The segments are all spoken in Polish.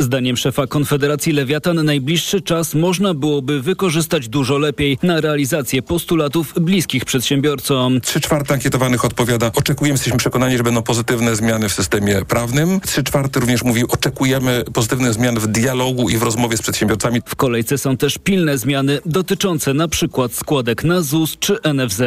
Zdaniem szefa Konfederacji Lewiatan najbliższy czas można byłoby wykorzystać dużo lepiej na realizację postulatów bliskich przedsiębiorcom. Trzy czwarte ankietowanych odpowiada, oczekujemy, jesteśmy przekonani, że będą pozytywne zmiany w systemie prawnym. Trzy czwarte również mówi, oczekujemy pozytywnych zmian w dialogu i w rozmowie z przedsiębiorcami. W kolejce są też pilne zmiany dotyczące na przykład składek na ZUS czy NFZ.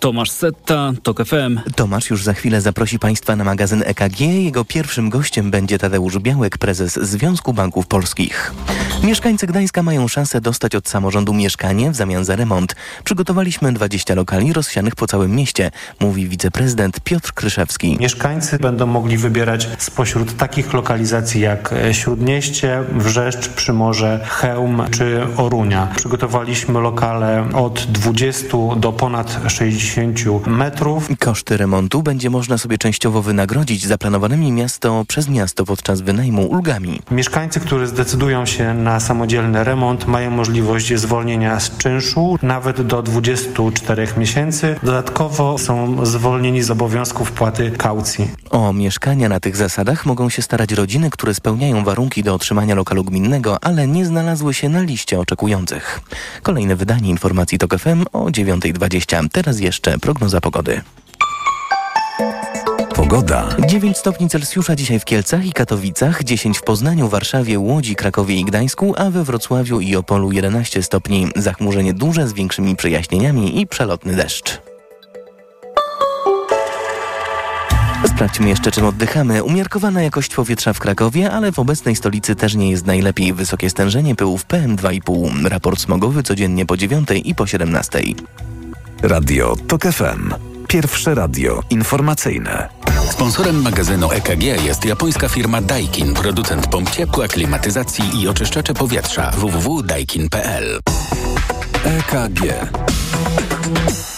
Tomasz Setta, TOK FM. Tomasz już za chwilę zaprosi Państwa na magazyn EKG. Jego pierwszym gościem będzie Tadeusz Białek, prezes Związku Banków Polskich. Mieszkańcy Gdańska mają szansę dostać od samorządu mieszkanie w zamian za remont. Przygotowaliśmy 20 lokali rozsianych po całym mieście, mówi wiceprezydent Piotr Kryszewski. Mieszkańcy będą mogli wybierać spośród takich lokalizacji jak Śródmieście, Wrzeszcz, Przymorze, Chełm czy Orunia. Przygotowaliśmy lokale od 20 do ponad 60 metrów. Koszty remontu będzie można sobie częściowo wynagrodzić zaplanowanymi miasto przez miasto podczas wynajmu ulgami. Mieszkańcy, którzy zdecydują się na samodzielny remont mają możliwość zwolnienia z czynszu nawet do 24 miesięcy. Dodatkowo są zwolnieni z obowiązku wpłaty kaucji. O mieszkania na tych zasadach mogą się starać rodziny, które spełniają warunki do otrzymania lokalu gminnego, ale nie znalazły się na liście oczekujących. Kolejne wydanie informacji TOK FM o 9.20. Teraz jeszcze jeszcze prognoza pogody. Pogoda. 9 stopni Celsjusza dzisiaj w Kielcach i Katowicach, 10 w Poznaniu, Warszawie, Łodzi, Krakowie i Gdańsku, a we Wrocławiu i Opolu 11 stopni. Zachmurzenie duże z większymi przejaśnieniami i przelotny deszcz. Sprawdźmy jeszcze, czym oddychamy. Umiarkowana jakość powietrza w Krakowie, ale w obecnej stolicy też nie jest najlepiej. Wysokie stężenie pyłów PM2,5. Raport smogowy codziennie po 9 i po 17. Radio TOK FM. Pierwsze radio informacyjne. Sponsorem magazynu EKG jest japońska firma Daikin, producent pomp ciepła, klimatyzacji i oczyszczacze powietrza www.daikin.pl. EKG.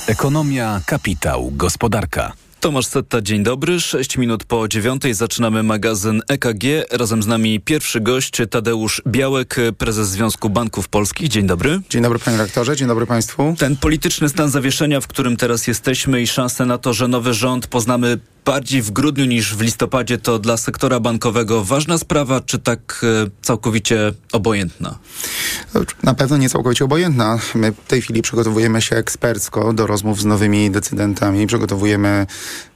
Ekonomia, kapitał, gospodarka. Tomasz Setta, dzień dobry. 6 minut po dziewiątej zaczynamy magazyn EKG. Razem z nami pierwszy gość Tadeusz Białek, prezes Związku Banków Polskich. Dzień dobry. Dzień dobry panie rektorze, dzień dobry państwu. Ten polityczny stan zawieszenia, w którym teraz jesteśmy i szanse na to, że nowy rząd poznamy bardziej w grudniu niż w listopadzie, to dla sektora bankowego ważna sprawa, czy tak e, całkowicie obojętna? Na pewno nie całkowicie obojętna. My w tej chwili przygotowujemy się ekspercko do rozmów z nowymi decydentami. Przygotowujemy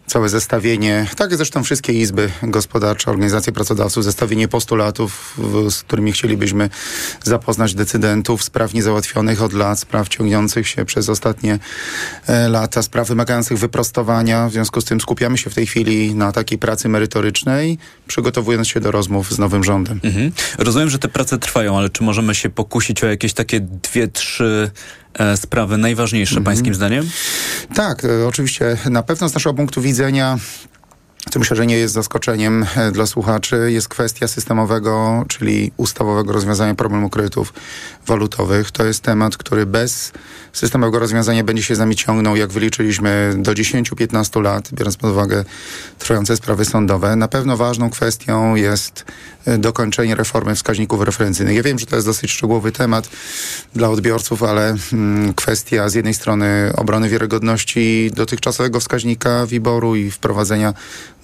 całe zestawienie, tak zresztą wszystkie izby gospodarcze, organizacje pracodawców, zestawienie postulatów, z którymi chcielibyśmy zapoznać decydentów, spraw niezałatwionych od lat, spraw ciągnących się przez ostatnie e, lata, spraw wymagających wyprostowania. W związku z tym skupiamy się w tej chwili na takiej pracy merytorycznej, przygotowując się do rozmów z nowym rządem. Mhm. Rozumiem, że te prace trwają, ale czy możemy się pokusić o jakieś takie dwie, trzy sprawy najważniejsze mhm. pańskim zdaniem? Tak, e, oczywiście na pewno z naszego punktu widzenia co myślę, że nie jest zaskoczeniem e, dla słuchaczy, jest kwestia systemowego, czyli ustawowego rozwiązania problemu kredytów walutowych. To jest temat, który bez systemowego rozwiązania będzie się z nami ciągnął, jak wyliczyliśmy, do 10-15 lat, biorąc pod uwagę trwające sprawy sądowe. Na pewno ważną kwestią jest e, dokończenie reformy wskaźników referencyjnych. Ja wiem, że to jest dosyć szczegółowy temat dla odbiorców, ale mm, kwestia z jednej strony obrony wiarygodności dotychczasowego wskaźnika wyboru i wprowadzenia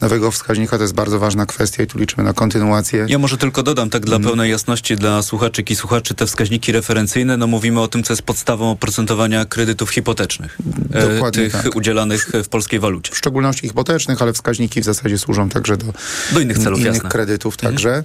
nowego wskaźnika to jest bardzo ważna kwestia i tu liczymy na kontynuację. Ja może tylko dodam, tak dla mm. pełnej jasności dla słuchaczyk i słuchaczy, te wskaźniki referencyjne, no mówimy o tym, co jest podstawą oprocentowania kredytów hipotecznych. E, Dokładnie tych tak. udzielanych w polskiej walucie. W szczególności hipotecznych, ale wskaźniki w zasadzie służą także do, do innych celów, innych jasne. kredytów mhm. także.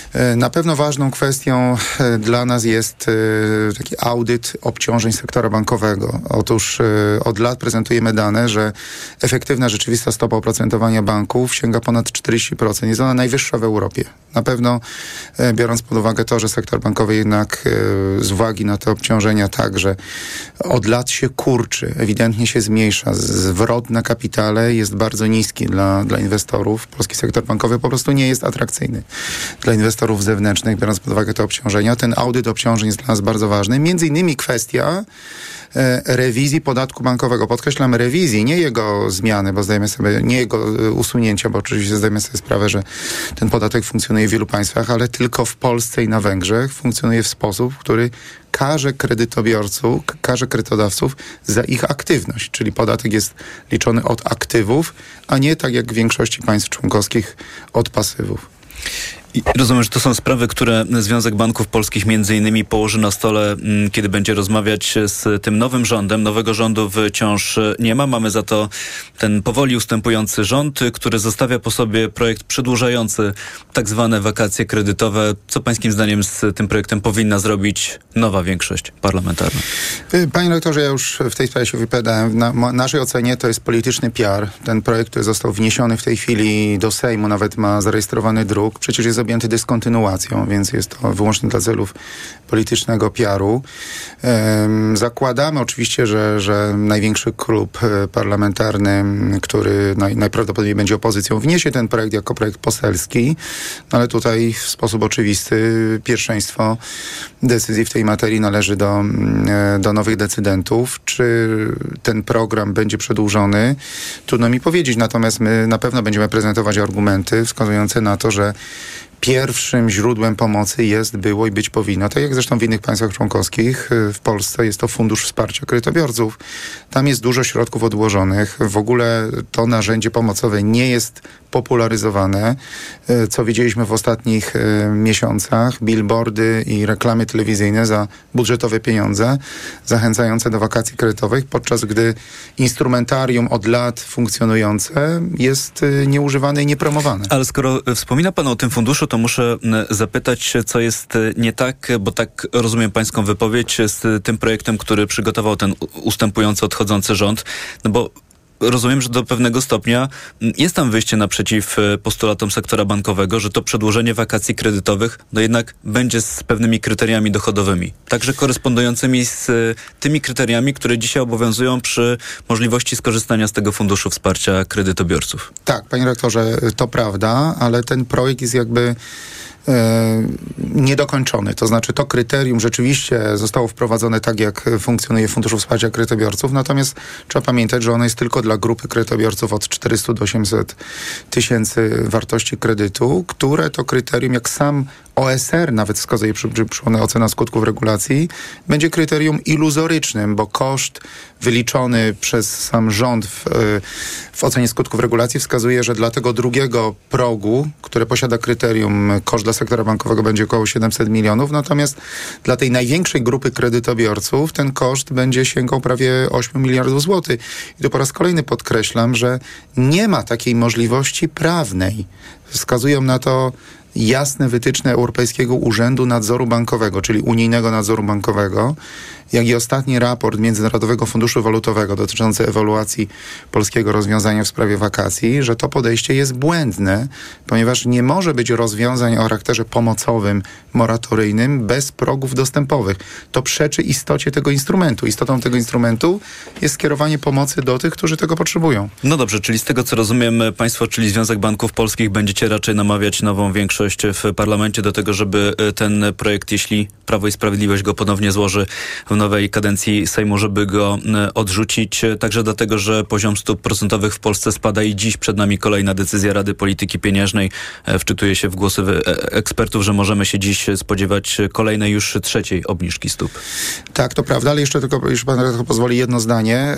na pewno ważną kwestią e, dla nas jest e, taki audyt obciążeń sektora bankowego. Otóż od lat prezentujemy dane, że efektywna rzeczywista stopa oprocentowania banków sięga ponad 40%. Jest ona najwyższa w Europie. Na pewno biorąc pod uwagę to, że sektor bankowy jednak z uwagi na te obciążenia także od lat się kurczy, ewidentnie się zmniejsza. Zwrot na kapitale jest bardzo niski dla, dla inwestorów. Polski sektor bankowy po prostu nie jest atrakcyjny dla inwestorów inwestorów zewnętrznych, biorąc pod uwagę te obciążenia. Ten audyt obciążeń jest dla nas bardzo ważny. Między innymi kwestia e, rewizji podatku bankowego. Podkreślam rewizji, nie jego zmiany, bo zdajemy sobie, nie jego e, usunięcia, bo oczywiście zdajemy sobie sprawę, że ten podatek funkcjonuje w wielu państwach, ale tylko w Polsce i na Węgrzech funkcjonuje w sposób, który karze kredytobiorców, karze kredytodawców za ich aktywność, czyli podatek jest liczony od aktywów, a nie tak jak w większości państw członkowskich od pasywów. Rozumiem, że to są sprawy, które Związek Banków Polskich między innymi położy na stole, mm, kiedy będzie rozmawiać z tym nowym rządem. Nowego rządu wciąż nie ma. Mamy za to ten powoli ustępujący rząd, który zostawia po sobie projekt przedłużający tak zwane wakacje kredytowe. Co pańskim zdaniem z tym projektem powinna zrobić nowa większość parlamentarna? Y, panie rektorze, ja już w tej sprawie się wypowiadałem. Na naszej ocenie to jest polityczny PR. Ten projekt, który został wniesiony w tej chwili do Sejmu, nawet ma zarejestrowany druk, przecież jest objęty dyskontynuacją, więc jest to wyłącznie dla celów politycznego PR-u. Zakładamy oczywiście, że, że największy klub e, parlamentarny, który naj, najprawdopodobniej będzie opozycją, wniesie ten projekt jako projekt poselski, no ale tutaj w sposób oczywisty pierwszeństwo decyzji w tej materii należy do, e, do nowych decydentów. Czy ten program będzie przedłużony? Trudno mi powiedzieć, natomiast my na pewno będziemy prezentować argumenty wskazujące na to, że pierwszym źródłem pomocy jest, było i być powinno. Tak jak zresztą w innych państwach członkowskich, y, w Polsce jest to Fundusz Wsparcia Kredytobiorców. Tam jest dużo środków odłożonych. W ogóle to narzędzie pomocowe nie jest popularyzowane, y, co widzieliśmy w ostatnich y, miesiącach. Billboardy i reklamy telewizyjne za budżetowe pieniądze, zachęcające do wakacji kredytowych, podczas gdy instrumentarium od lat funkcjonujące jest nieużywane i niepromowane. Ale skoro wspomina Pan o tym funduszu, to muszę zapytać, co jest nie tak, bo tak rozumiem pańską wypowiedź z tym projektem, który przygotował ten ustępujący, odchodzący rząd, no bo rozumiem, że do pewnego stopnia jest tam wyjście naprzeciw e, postulatom sektora bankowego, że to przedłużenie wakacji kredytowych no jednak będzie z pewnymi kryteriami dochodowymi, także korespondującymi z e, tymi kryteriami, które dzisiaj obowiązują przy możliwości skorzystania z tego funduszu wsparcia kredytobiorców. Tak, panie rektorze, to prawda, ale ten projekt jest jakby niedokończony. To znaczy to kryterium rzeczywiście zostało wprowadzone tak, jak funkcjonuje Fundusz Wsparcia Kredytobiorców, natomiast trzeba pamiętać, że ono jest tylko dla grupy kredytobiorców od 400 do 800 tysięcy wartości kredytu, które to kryterium, jak sam OSR nawet wskazuje, przy, przy ocena skutków regulacji, będzie kryterium iluzorycznym, bo koszt wyliczony przez sam rząd w, e, w ocenie skutków regulacji wskazuje, że dla tego drugiego progu, które posiada kryterium, koszt dla sektora bankowego będzie około 700 milionów, natomiast dla tej największej grupy kredytobiorców ten koszt będzie sięgał prawie 8 miliardów złotych. I tu po raz kolejny podkreślam, że nie ma takiej możliwości prawnej. Wskazują na to jasne wytyczne Europejskiego Urzędu Nadzoru Bankowego, czyli unijnego nadzoru bankowego, jak i ostatni raport Międzynarodowego Funduszu Walutowego dotyczący ewaluacji polskiego rozwiązania w sprawie wakacji, że to podejście jest błędne, ponieważ nie może być rozwiązań o charakterze pomocowym, moratoryjnym bez progów dostępowych. To przeczy istocie tego instrumentu. Istotą tego instrumentu jest skierowanie pomocy do tych, którzy tego potrzebują. No dobrze, czyli z tego co rozumiem, państwo, czyli Związek Banków Polskich będziecie raczej namawiać nową większość w parlamencie do tego, żeby e, ten projekt, jeśli Prawo i Sprawiedliwość go ponownie złoży w nowej kadencji Sejmu, żeby go e, odrzucić. E, także dlatego, że poziom stóp procentowych w Polsce spada i dziś przed nami kolejna decyzja Rady Polityki Pieniężnej. E, wczytuje się w głosy ekspertów, że możemy się dziś spodziewać kolejnej już trzeciej obniżki stóp. Tak, to prawda, ale jeszcze tylko, jeśli pan redaktor pozwoli, jedno zdanie.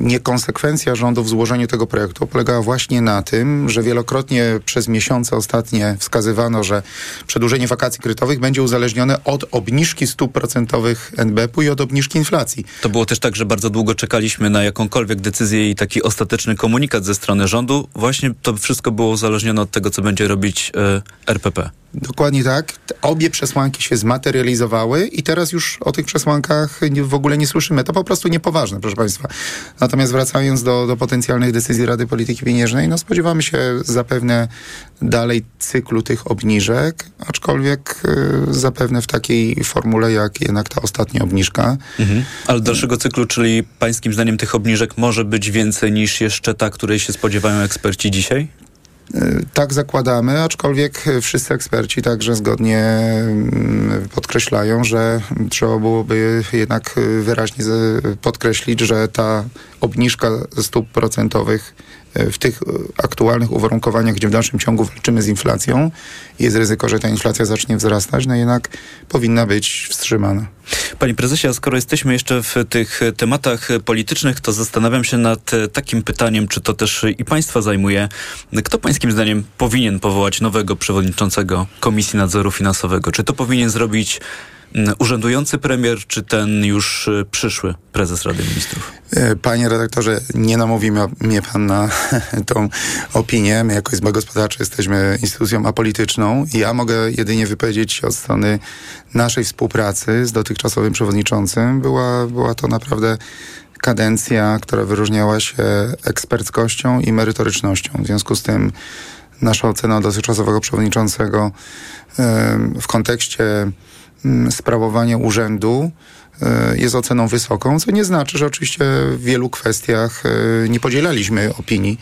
Niekonsekwencja rządu w złożeniu tego projektu polegała właśnie na tym, że wielokrotnie przez miesiące ostatnie wskazywano, że przedłużenie wakacji kredytowych będzie uzależnione od obniżki stóp procentowych NBP-u i od obniżki inflacji. To było też tak, że bardzo długo czekaliśmy na jakąkolwiek decyzję i taki ostateczny komunikat ze strony rządu. Właśnie to wszystko było uzależnione od tego, co będzie robić e, RPP. Dokładnie tak. Obie przesłanki się zmaterializowały i teraz już o tych przesłankach w ogóle nie słyszymy. To po prostu niepoważne, proszę Państwa. Natomiast wracając do, do potencjalnych decyzji Rady Polityki Pieniężnej, no spodziewamy się zapewne dalej cyklu tych obniżek, aczkolwiek y, zapewne w takiej formule, jak jednak ta ostatnia obniżka. Mhm. Ale dalszego cyklu, czyli pańskim zdaniem tych obniżek może być więcej niż jeszcze ta, której się spodziewają eksperci dzisiaj? Tak zakładamy, aczkolwiek wszyscy eksperci także zgodnie mm, podkreślają, że trzeba byłoby jednak wyraźnie podkreślić, że ta obniżka stóp procentowych e, w tych e, aktualnych uwarunkowaniach, gdzie w dalszym ciągu walczymy z inflacją, jest ryzyko, że ta inflacja zacznie wzrastać, no jednak powinna być wstrzymana. Panie prezesie, a skoro jesteśmy jeszcze w tych tematach politycznych, to zastanawiam się nad takim pytaniem, czy to też i państwa zajmuje. Kto pańskim zdaniem powinien powołać nowego przewodniczącego Komisji Nadzoru Finansowego? Czy to powinien zrobić urzędujący premier, czy ten już y, przyszły prezes Rady Ministrów? E, panie redaktorze, nie namówi mnie pan na tą opinię. My jako Izba Gospodarcza jesteśmy instytucją apolityczną ja mogę jedynie wypowiedzieć od strony naszej współpracy z dotychczasowym przewodniczącym. Była, była to naprawdę kadencja, która wyróżniała się eksperckością i merytorycznością. W związku z tym nasza ocena dotychczasowego przewodniczącego w kontekście mm, sprawowania urzędu jest oceną wysoką, co nie znaczy, że oczywiście w wielu kwestiach e, nie podzielaliśmy opinii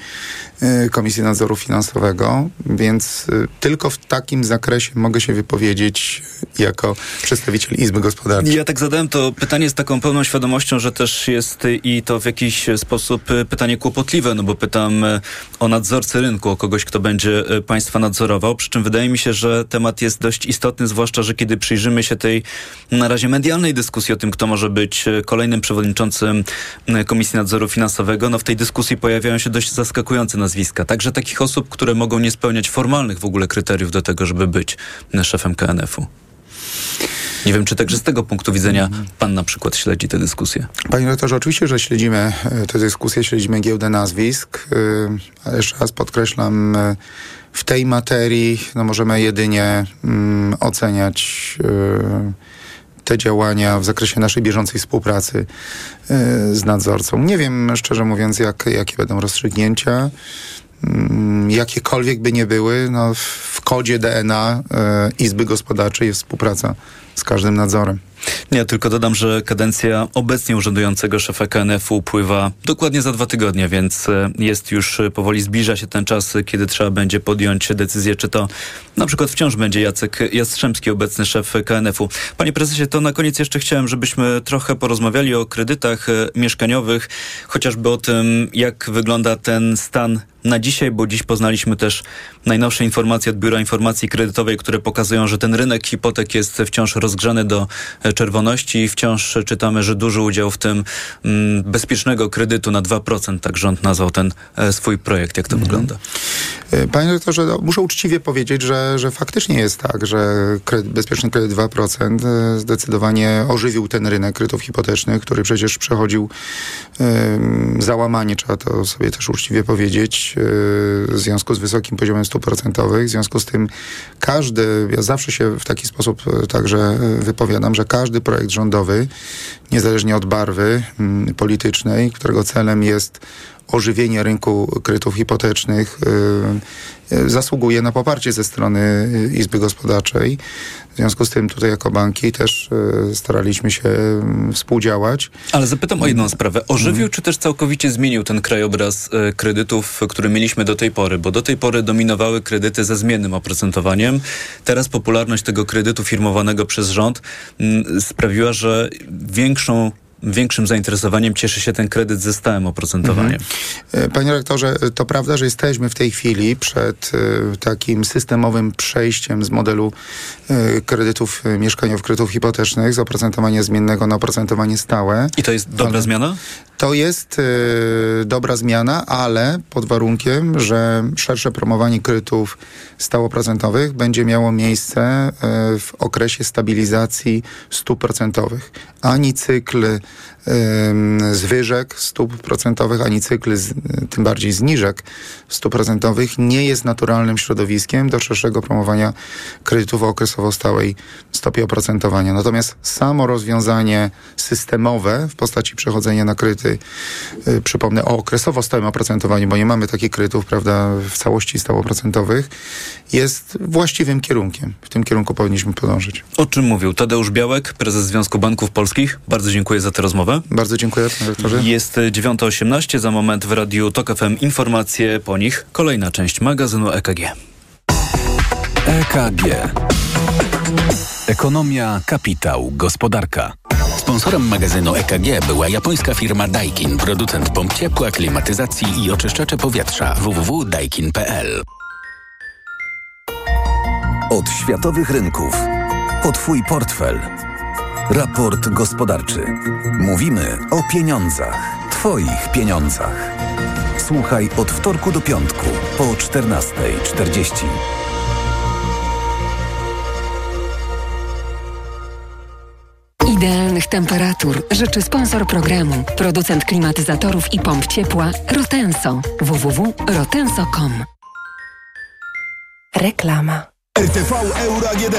e, Komisji Nadzoru Finansowego, więc tylko w takim zakresie mogę się wypowiedzieć jako przedstawiciel Izby Gospodarczej. Ja tak zadałem to pytanie z taką pełną świadomością, że też jest i to w jakiś sposób pytanie kłopotliwe, no bo pytam o nadzorcę rynku, o kogoś, kto będzie państwa nadzorował, przy czym wydaje mi się, że temat jest dość istotny, zwłaszcza, że kiedy przyjrzymy się tej na razie medialnej dyskusji o tym, kto może być e, kolejnym przewodniczącym e, Komisji Nadzoru Finansowego, no w tej dyskusji pojawiają się dość zaskakujące nazwiska. Także takich osób, które mogą nie spełniać formalnych w ogóle kryteriów do tego, żeby być e, szefem KNF-u. Nie wiem, czy także z tego punktu widzenia pan na przykład śledzi tę dyskusję. Panie rektorze, oczywiście, że śledzimy tę dyskusję, śledzimy giełdę nazwisk. Jeszcze raz podkreślam, w tej materii no, możemy jedynie mm, oceniać te działania w zakresie naszej bieżącej współpracy y, z nadzorcą. Nie wiem, szczerze mówiąc, jak, jakie będą rozstrzygnięcia. Mm, jakiekolwiek by nie były, no, w kodzie DNA y, Izby Gospodarczej jest współpraca z każdym nadzorem. Nie, tylko dodam, że kadencja obecnie urzędującego szefa KNF-u upływa dokładnie za dwa tygodnie, więc e, jest już e, powoli zbliża się ten czas, kiedy trzeba będzie podjąć decyzję, czy to na przykład wciąż będzie Jacek Jastrzębski, obecny szef KNF-u. Panie prezesie, to na koniec jeszcze chciałem, żebyśmy trochę porozmawiali o kredytach e, mieszkaniowych, chociażby o tym, jak wygląda ten stan na dzisiaj, bo dziś poznaliśmy też najnowsze informacje od Biura Informacji Kredytowej, które pokazują, że ten rynek hipotek jest wciąż rozgrzany do czerwoności i wciąż czytamy, że duży udział w tym mm, bezpiecznego kredytu na 2%, tak rząd nazwał ten e, swój projekt. Jak to mhm. wygląda? E, panie doktorze, no, muszę uczciwie powiedzieć, że, że faktycznie jest tak, że kredyt, bezpieczny kredyt 2% e, zdecydowanie ożywił ten rynek kredytów hipotecznych, który przecież przechodził załamanie, trzeba to sobie też uczciwie powiedzieć, w związku z wysokim poziomem stóp procentowych. W związku z tym każdy, ja zawsze się w taki sposób także wypowiadam, że każdy projekt rządowy, niezależnie od barwy mm, politycznej, którego celem jest ożywienie rynku kredytów hipotecznych zasługuje na poparcie ze strony Izby Gospodarczej. W związku z tym tutaj jako banki też y, staraliśmy się współdziałać. Ale zapytam o jedną sprawę. Ożywił czy też całkowicie zmienił ten krajobraz kredytów, który mieliśmy do tej pory? Bo do tej pory dominowały kredyty ze zmiennym oprocentowaniem. Teraz popularność tego kredytu firmowanego przez rząd mm, sprawiła, że większą większym zainteresowaniem cieszy się ten kredyt ze stałym oprocentowaniem. Mhm. Panie rektorze, to prawda, że jesteśmy w tej chwili przed e, takim systemowym przejściem z modelu e, kredytów mieszkaniowych, kredytów hipotecznych z oprocentowania zmiennego na oprocentowanie stałe. I to jest dobra ale... zmiana? To jest dobra zmiana, ale pod warunkiem, że szersze promowanie kredytów stałoprocentowych będzie miało miejsce w okresie stabilizacji stóp procentowych. Ani cykl zwyżek stóp procentowych, ani cykl, tym bardziej zniżek stóp procentowych nie jest naturalnym środowiskiem do szerszego promowania kredytów o okresowo stałej stopie oprocentowania. Natomiast samo rozwiązanie systemowe w postaci przechodzenia na kredyty Y, przypomnę, o okresowo stałym oprocentowaniu, bo nie mamy takich kredytów, prawda, w całości stałoprocentowych, jest właściwym kierunkiem. W tym kierunku powinniśmy podążyć. O czym mówił Tadeusz Białek, prezes Związku Banków Polskich. Bardzo dziękuję za tę rozmowę. Bardzo dziękuję, panie rektorze. Jest 9.18, za moment w Radiu TOK FM informacje po nich. Kolejna część magazynu EKG. EKG. Ekonomia, kapitał, gospodarka. Sponsorem magazynu EKG była japońska firma Daikin, producent pomp ciepła, klimatyzacji i oczyszczacze powietrza www.daikin.pl. Od światowych rynków. O Twój portfel. Raport gospodarczy. Mówimy o pieniądzach. Twoich pieniądzach. Słuchaj od wtorku do piątku po 14.40. Idealnych temperatur życzy sponsor programu, producent klimatyzatorów i pomp ciepła Rotenso www.rotenso.com. Reklama. RTV Euro AGD.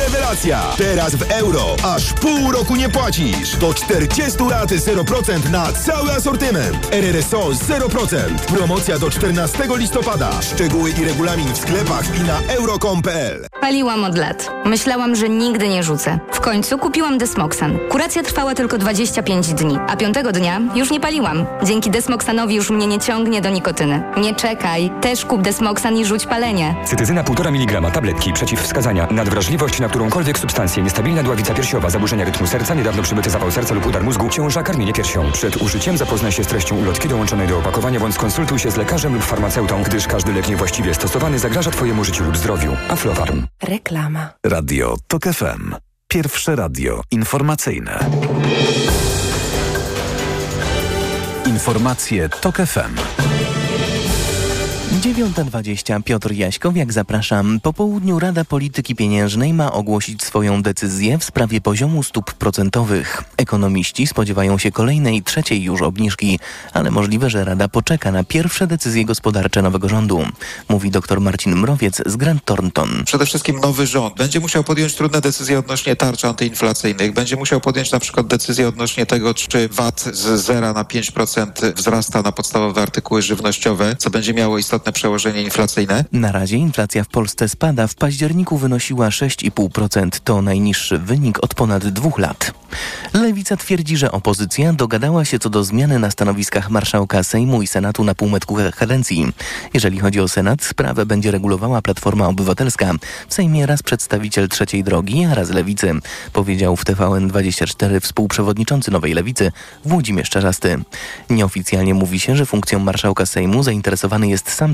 Rewelacja! Teraz w euro. Aż pół roku nie płacisz. Do 40 lat 0% na cały asortyment. RRSO 0%. Promocja do 14 listopada. Szczegóły i regulamin w sklepach i na euro.com.pl Paliłam od lat. Myślałam, że nigdy nie rzucę. W końcu kupiłam Desmoxan. Kuracja trwała tylko 25 dni, a piątego dnia już nie paliłam. Dzięki Desmoxanowi już mnie nie ciągnie do nikotyny. Nie czekaj. Też kup Desmoxan i rzuć palenie. Cytyzyna 1,5 mg tablet tabletki przeciwwskazania, nadwrażliwość na którąkolwiek substancję, niestabilna dławica piersiowa, zaburzenia rytmu serca, niedawno przybyty zapał serca lub udar mózgu, ciąża, karmienie piersią. Przed użyciem zapoznaj się z treścią ulotki dołączonej do opakowania bądź skonsultuj się z lekarzem lub farmaceutą, gdyż każdy lek niewłaściwie stosowany zagraża Twojemu życiu lub zdrowiu. Aflofarm. Reklama. Radio TOK FM. Pierwsze radio informacyjne. Informacje TOK FM. 9.20 Piotr Jaśkowiak zapraszam. Po południu Rada Polityki Pieniężnej ma ogłosić swoją decyzję w sprawie poziomu stóp procentowych. Ekonomiści spodziewają się kolejnej, trzeciej już obniżki, ale możliwe, że Rada poczeka na pierwsze decyzje gospodarcze nowego rządu, mówi dr Marcin Mrowiec z Grant Thornton. Przede wszystkim nowy rząd będzie musiał podjąć trudne decyzje odnośnie tarcz antyinflacyjnych, będzie musiał podjąć na przykład decyzję odnośnie tego, czy VAT z 0 na 5% wzrasta na podstawowe artykuły żywnościowe, co będzie miało istotne istotne przełożenie inflacyjne? Na razie inflacja w Polsce spada. W październiku wynosiła 6,5%. To najniższy wynik od ponad dwóch lat. Lewica twierdzi, że opozycja dogadała się co do zmiany na stanowiskach marszałka Sejmu i Senatu na półmetku kadencji. Jeżeli chodzi o Senat, sprawę będzie regulowała Platforma Obywatelska. W Sejmie raz przedstawiciel trzeciej drogi, a raz lewicy, powiedział w TVN24 współprzewodniczący Nowej Lewicy Włodzimierz Czarzasty. Nieoficjalnie mówi się, że funkcją marszałka Sejmu zainteresowany jest sam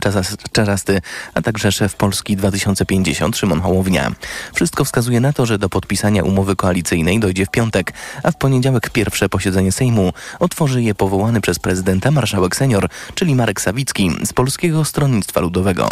Czarzasty, a także szef Polski 2050 Szymon Hołownia. Wszystko wskazuje na to, że do podpisania umowy koalicyjnej dojdzie w piątek, a w poniedziałek pierwsze posiedzenie Sejmu otworzy je powołany przez prezydenta marszałek senior, czyli Marek Sawicki z Polskiego Stronnictwa Ludowego.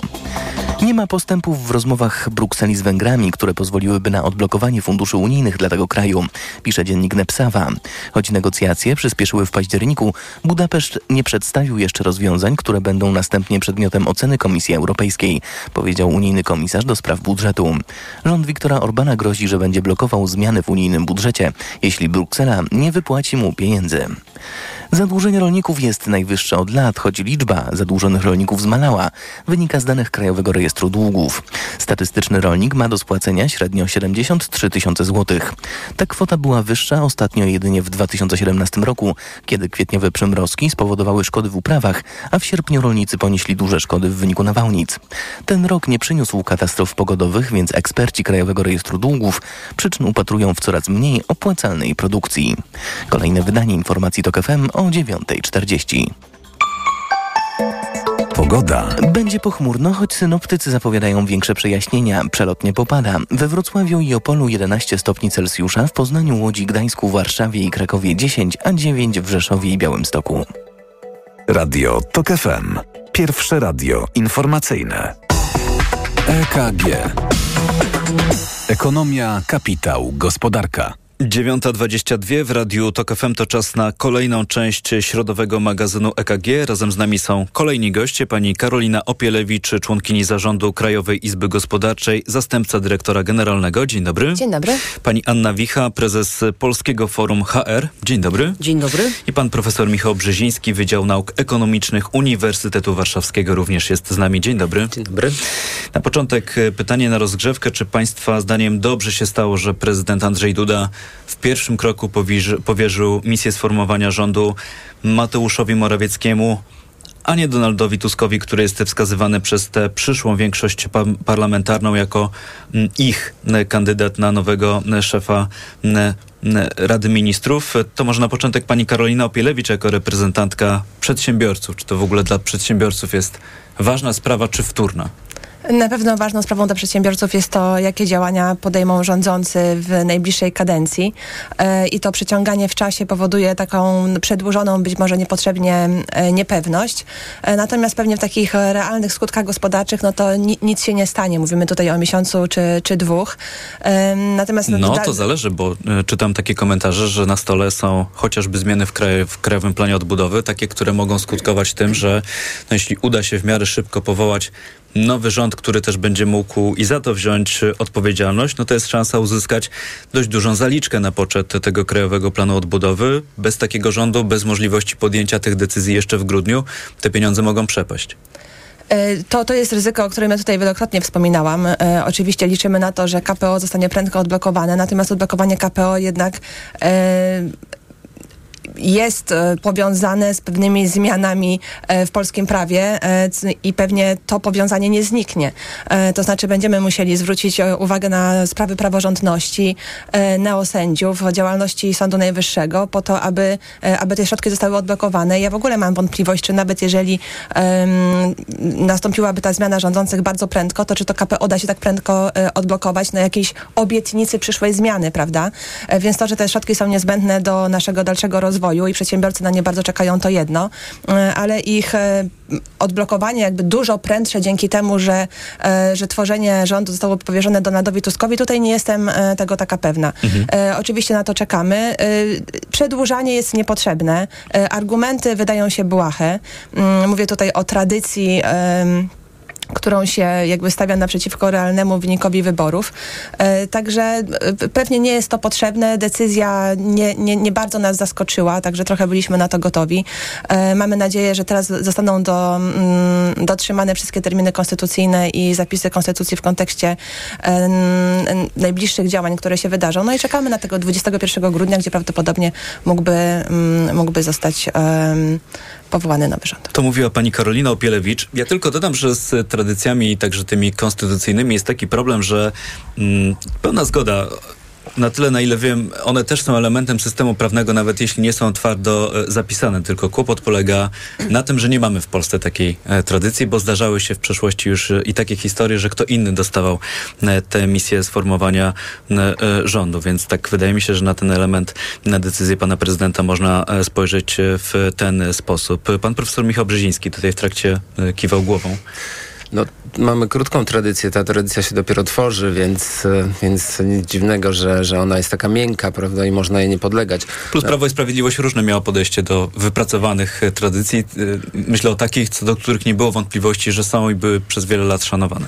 Nie ma postępów w rozmowach Brukseli z Węgrami, które pozwoliłyby na odblokowanie funduszy unijnych dla tego kraju, pisze dziennik Nepsawa. Choć negocjacje przyspieszyły w październiku, Budapeszt nie przedstawił jeszcze rozwiązań, które będą następnie przedmiotem oceny Komisji Europejskiej, powiedział unijny komisarz do spraw budżetu. Rząd Viktora Orbana grozi, że będzie blokował zmiany w unijnym budżecie, jeśli Bruksela nie wypłaci mu pieniędzy. Zadłużenie rolników jest najwyższe od lat, choć liczba zadłużonych rolników zmalała, wynika z danych Krajowego Rejestru Długów. Statystyczny rolnik ma do spłacenia średnio 73 tysiące złotych. Ta kwota była wyższa ostatnio jedynie w 2017 roku, kiedy kwietniowe przymrozki spowodowały szkody w uprawach, a w sierpniu rolnicy ponieśli duże szkody w wyniku nawałnic. Ten rok nie przyniósł katastrof pogodowych, więc eksperci Krajowego Rejestru Długów przyczyn upatrują w coraz mniej opłacalnej produkcji. Kolejne wydanie informacji TOK FM o 9.40. Pogoda. Będzie pochmurno, choć synoptycy zapowiadają większe przejaśnienia. Przelotnie popada. We Wrocławiu i Opolu 11 stopni Celsjusza, w Poznaniu, Łodzi, Gdańsku, Warszawie i Krakowie 10, a 9 w Rzeszowie i Białymstoku. Radio TOK FM. Pierwsze radio informacyjne. EKG. Ekonomia, kapitał, gospodarka. 9.22 w Radiu TOK FM to czas na kolejną część środowego magazynu EKG. Razem z nami są kolejni goście, pani Karolina Opielewicz, członkini zarządu Krajowej Izby Gospodarczej, zastępca dyrektora generalnego. Dzień dobry. Dzień dobry. Pani Anna Wicha, prezes Polskiego Forum HR. Dzień dobry. Dzień dobry. I pan profesor Michał Brzeziński, Wydział Nauk Ekonomicznych Uniwersytetu Warszawskiego również jest z nami. Dzień dobry. Dzień dobry. Na początek pytanie na rozgrzewkę. Czy państwa zdaniem dobrze się stało, że prezydent Andrzej Duda w pierwszym kroku powierzył misję sformowania rządu Mateuszowi Morawieckiemu, a nie Donaldowi Tuskowi, który jest wskazywany przez tę przyszłą większość parlamentarną jako mm, ich kandydat na nowego szefa Rady Ministrów. To może na początek pani Karolina Opielewicz jako reprezentantka przedsiębiorców. Czy to w ogóle dla przedsiębiorców jest ważna sprawa czy wtórna? Na pewno ważną sprawą dla przedsiębiorców jest to, jakie działania podejmą rządzący w najbliższej kadencji. E, I to przeciąganie w czasie powoduje taką przedłużoną, być może niepotrzebnie e, niepewność. E, natomiast pewnie w takich realnych skutkach gospodarczych, no to ni nic się nie stanie. Mówimy tutaj o miesiącu czy, czy dwóch. Natomiast no, no to zależy, bo czytam takie komentarze, że na stole są chociażby zmiany w, kraj, w Krajowym Planie Odbudowy, takie, które mogą skutkować tym, że no, jeśli uda się w miarę szybko powołać nowy rząd, który też będzie mógł i za to wziąć e, odpowiedzialność, no to jest szansa uzyskać dość dużą zaliczkę na poczet tego Krajowego Planu Odbudowy. Bez takiego rządu, bez możliwości podjęcia tych decyzji jeszcze w grudniu, te pieniądze mogą przepaść. E, to, to jest ryzyko, o którym ja tutaj wielokrotnie wspominałam. E, oczywiście liczymy na to, że KPO zostanie prędko odblokowane, natomiast odblokowanie KPO jednak e, jest e, powiązane z pewnymi zmianami e, w polskim prawie e, i pewnie to powiązanie nie zniknie. To znaczy będziemy musieli zwrócić uwagę na sprawy praworządności, neosędziów, działalności Sądu Najwyższego po to, aby, aby te środki zostały odblokowane. Ja w ogóle mam wątpliwość, czy nawet jeżeli um, nastąpiłaby ta zmiana rządzących bardzo prędko, to czy to KPO da się tak prędko odblokować na jakiejś obietnicy przyszłej zmiany, prawda? Więc to, że te środki są niezbędne do naszego dalszego rozwoju, rozwoju i przedsiębiorcy na nie bardzo czekają, to jedno, e, ale ich e, odblokowanie jakby dużo prędsze dzięki temu, że, e, że tworzenie rządu zostało powierzone Donaldowi Tuskowi, tutaj nie jestem tego taka pewna. Mhm. Oczywiście na to czekamy. Przedłużanie jest niepotrzebne. Argumenty wydają się błahe. Mm, mówię tutaj o tradycji którą się jakby stawia naprzeciwko realnemu wynikowi wyborów. E, także e, pewnie nie jest to potrzebne. Decyzja nie, nie, nie bardzo nas zaskoczyła, także trochę byliśmy na to gotowi. E, mamy nadzieję, że teraz zostaną do, mm, dotrzymane wszystkie terminy konstytucyjne i zapisy konstytucji w kontekście najbliższych działań, które się wydarzą. No i czekamy na tego 21 grudnia, gdzie prawdopodobnie mógłby, mm, mógłby zostać powołany nowy rząd. To mówiła pani Karolina Opielewicz. Ja tylko dodam, że z tradycjami, także tymi konstytucyjnymi jest taki problem, że mm, pełna zgoda na tyle, na ile wiem, one też są elementem systemu prawnego, nawet jeśli nie są twardo e, zapisane. Tylko kłopot polega na tym, że nie mamy w Polsce takiej e, tradycji, bo zdarzały się w przeszłości już e, i takie historie, że kto inny dostawał tę misję sformowania rządu. Więc tak wydaje mi się, że na ten element, na decyzję pana prezydenta można spojrzeć w ten sposób. Pan profesor Michał Brzeziński tutaj w trakcie kiwał głową. No, mamy krótką tradycję, ta tradycja się dopiero tworzy, więc, e, więc nic dziwnego, że, że ona jest taka miękka, prawda, i można jej nie podlegać. Plus Prawo i Sprawiedliwość różne miało podejście do wypracowanych e, tradycji. E, myślę o takich, co do których nie było wątpliwości, że są i były przez wiele lat szanowane.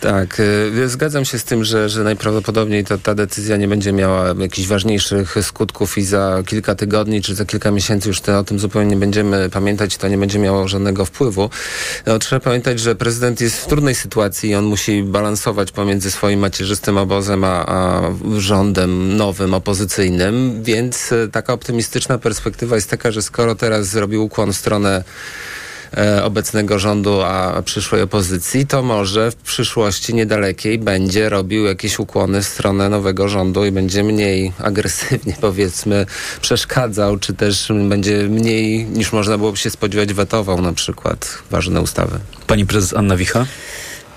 Tak, zgadzam się z tym, że, że najprawdopodobniej to, ta decyzja nie będzie miała jakichś ważniejszych skutków i za kilka tygodni czy za kilka miesięcy już te, o tym zupełnie nie będziemy pamiętać, to nie będzie miało żadnego wpływu. No, trzeba pamiętać, że prezydent jest w trudnej sytuacji i on musi balansować pomiędzy swoim macierzystym obozem a, a rządem nowym, opozycyjnym, więc e, taka optymistyczna perspektywa jest taka, że skoro teraz zrobił ukłon w stronę obecnego rządu, a przyszłej opozycji, to może w przyszłości niedalekiej będzie robił jakieś ukłony w stronę nowego rządu i będzie mniej agresywnie, powiedzmy, przeszkadzał, czy też będzie mniej, niż można byłoby się spodziewać, wetował na przykład ważne ustawy. Pani prezes Anna Wicha?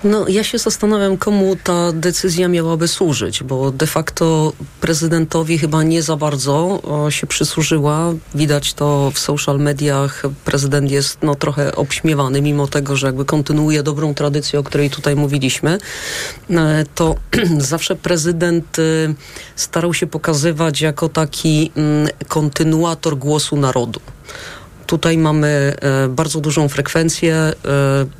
No, ja się zastanawiam, komu ta decyzja miałaby służyć, bo de facto prezydentowi chyba nie za bardzo o, się przysłużyła. Widać to w social mediach. Prezydent jest no, trochę obśmiewany, mimo tego, że jakby kontynuuje dobrą tradycję, o której tutaj mówiliśmy. E, to zawsze prezydent y, starał się pokazywać jako taki mm, kontynuator głosu narodu. Tutaj mamy e, bardzo dużą frekwencję. E,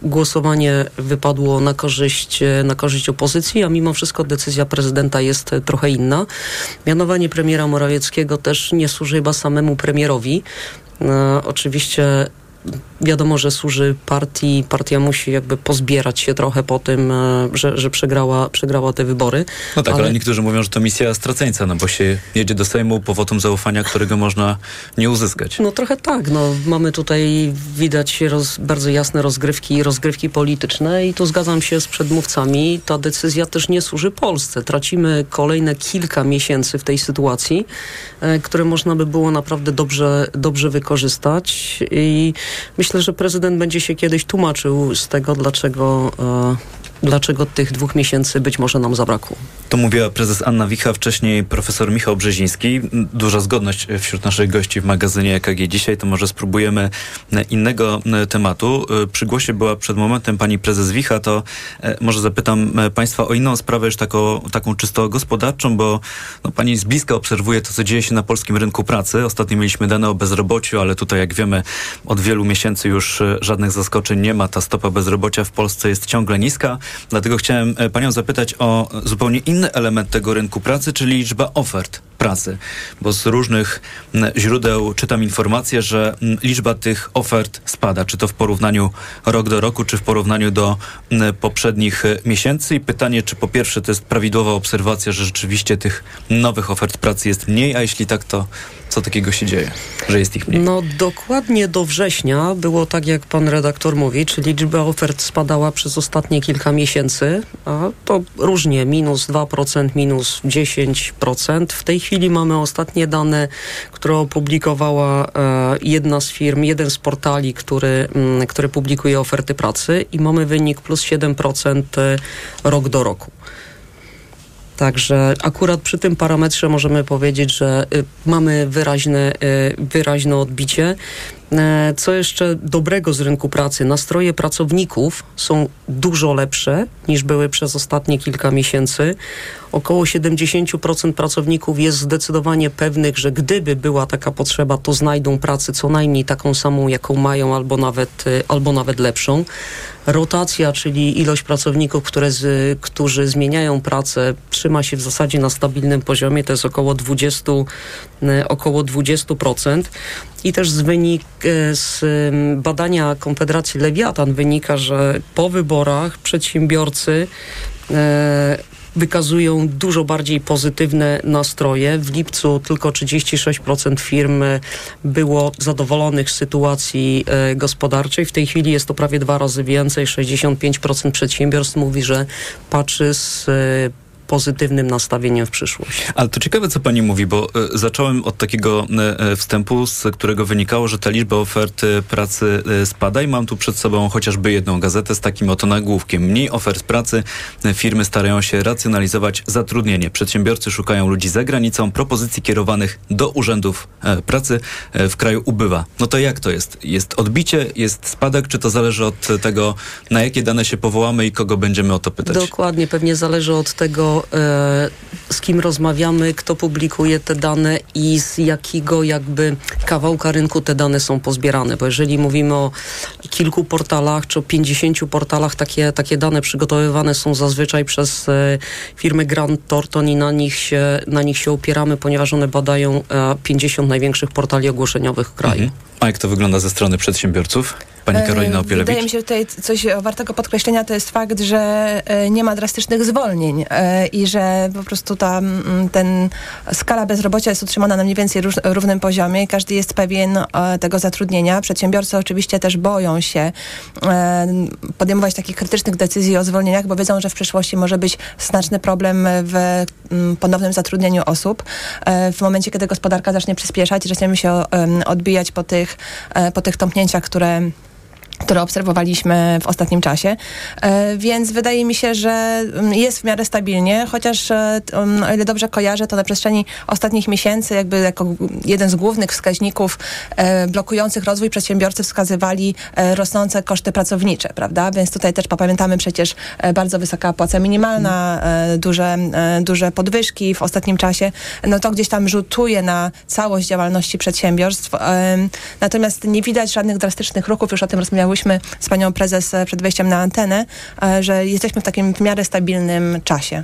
głosowanie wypadło na korzyść, e, na korzyść opozycji, a mimo wszystko decyzja prezydenta jest trochę inna. Mianowanie premiera Morawieckiego też nie służy chyba samemu premierowi. Oczywiście wiadomo, że służy partii. Partia musi jakby pozbierać się trochę po tym, e, że, że przegrała, przegrała te wybory. No tak, ale... ale niektórzy mówią, że to misja straceńca, no bo się jedzie do Sejmu po wotum zaufania, którego można nie uzyskać. No trochę tak. No, mamy tutaj widać roz, bardzo jasne rozgrywki, rozgrywki polityczne i tu zgadzam się z przedmówcami. Ta decyzja też nie służy Polsce. Tracimy kolejne kilka miesięcy w tej sytuacji, e, które można by było naprawdę dobrze, dobrze wykorzystać i myślę, że prezydent będzie się kiedyś tłumaczył z tego, dlaczego, e, dlaczego tych dwóch miesięcy być może nam zabrakło. To mówiła prezes Anna Wicha, wcześniej profesor Michał Brzeziński. Duża zgodność wśród naszych gości w magazynie EKG dzisiaj, to może spróbujemy innego tematu. Przy głosie była przed momentem pani prezes Wicha, to e, może zapytam państwa o inną sprawę, już taką, taką czysto gospodarczą, bo no, pani z bliska obserwuje to, co dzieje się na polskim rynku pracy. Ostatnio mieliśmy dane o bezrobociu, ale tutaj, jak wiemy, od wielu miesięcy już e, żadnych zaskoczeń nie ma. Ta stopa bezrobocia w Polsce jest ciągle niska. Dlatego chciałem e, panią zapytać o zupełnie inny element tego rynku pracy, czyli liczba ofert pracy. Bo z różnych źródeł czytam informacje, że liczba tych ofert spada. Czy to w porównaniu rok do roku, czy w porównaniu do poprzednich e, miesięcy. I pytanie, czy po pierwsze to jest prawidłowa obserwacja, że rzeczywiście tych nowych ofert pracy jest mniej, a jeśli tak, to co takiego się dzieje, że jest ich mniej? No dokładnie do września było tak, jak pan redaktor mówi, czyli liczba ofert spadała przez ostatnie kilka miesięcy, a to różnie, minus 2%, minus 10%. W tej chwili mamy ostatnie dane, które opublikowała e, jedna z firm, jeden z portali, który, mm, który publikuje oferty pracy i mamy wynik plus 7% e, rok do roku. Także akurat przy tym parametrze możemy powiedzieć, że y, mamy wyraźne, y, wyraźne odbicie. E, co jeszcze dobrego z rynku pracy? Nastroje pracowników są dużo lepsze niż były przez ostatnie kilka miesięcy. Około 70% pracowników jest zdecydowanie pewnych, że gdyby była taka potrzeba, to znajdą pracę co najmniej taką samą, jaką mają, albo nawet, e, albo nawet lepszą. Rotacja, czyli ilość pracowników, które z, którzy zmieniają pracę, trzyma się w zasadzie na stabilnym poziomie, to jest około 20, e, około 20%. I też z, wynik, e, z badania Konfederacji Lewiatan wynika, że po wyborach przedsiębiorcy e, wykazują dużo bardziej pozytywne nastroje. W lipcu tylko 36% firm było zadowolonych z sytuacji e, gospodarczej. W tej chwili jest to prawie dwa razy więcej. 65% przedsiębiorstw mówi, że patrzy z pozytywnym nastawieniem w przyszłość. Ale to ciekawe, co pani mówi, bo y, zacząłem od takiego y, wstępu, z którego wynikało, że ta liczba ofert pracy spada i mam tu przed sobą chociażby jedną gazetę z takim oto nagłówkiem. Mniej ofert pracy, firmy starają się racjonalizować zatrudnienie. Przedsiębiorcy szukają ludzi za granicą, propozycji kierowanych do urzędów pracy w kraju ubywa. No to jak to jest? Jest odbicie, jest spadek, czy to zależy od tego, na jakie dane się powołamy i kogo będziemy o to pytać? Dokładnie, pewnie zależy od tego, E, z kim rozmawiamy, kto publikuje te dane i z jakiego jakby kawałka rynku te dane są pozbierane. Bo jeżeli mówimy o kilku portalach, czy o 50 portalach, takie, takie dane przygotowywane są zazwyczaj przez e, firmy Grant Thornton i na nich, się, na nich się opieramy, ponieważ one badają 50 e, największych portali ogłoszeniowych w kraju. Mhm. A jak to wygląda ze strony przedsiębiorców? Pani Karolina Opielewicz. Wydaje mi się, że tutaj coś wartego podkreślenia to jest fakt, że e, nie ma drastycznych zwolnień e, i że po prostu ta ten skala bezrobocia jest utrzymana na mniej więcej równym poziomie. Każdy jest pewien e, tego zatrudnienia. Przedsiębiorcy oczywiście też boją się podejmować takich krytycznych decyzji o zwolnieniach, bo wiedzą, że w przyszłości może być znaczny problem w mm, ponownym zatrudnieniu osób. W momencie, kiedy gospodarka zacznie przyspieszać, zaczniemy się odbijać po tych, po tych tąpnięciach, które które obserwowaliśmy w ostatnim czasie. E, więc wydaje mi się, że mm, jest w miarę stabilnie, chociaż e, mm, o ile dobrze kojarzę, to na przestrzeni ostatnich miesięcy jakby jako jeden z głównych wskaźników e, blokujących rozwój przedsiębiorcy wskazywali rosnące koszty pracownicze, prawda? Więc tutaj też pamiętamy przecież bardzo wysoka płaca minimalna, duże, duże podwyżki w ostatnim czasie. No to gdzieś tam rzutuje na całość działalności przedsiębiorstw. Natomiast nie widać żadnych drastycznych ruchów, już o tym rozmawialiśmy rozmawiałyśmy z panią prezes przed wejściem na antenę, e, że jesteśmy w takim w miarę stabilnym czasie.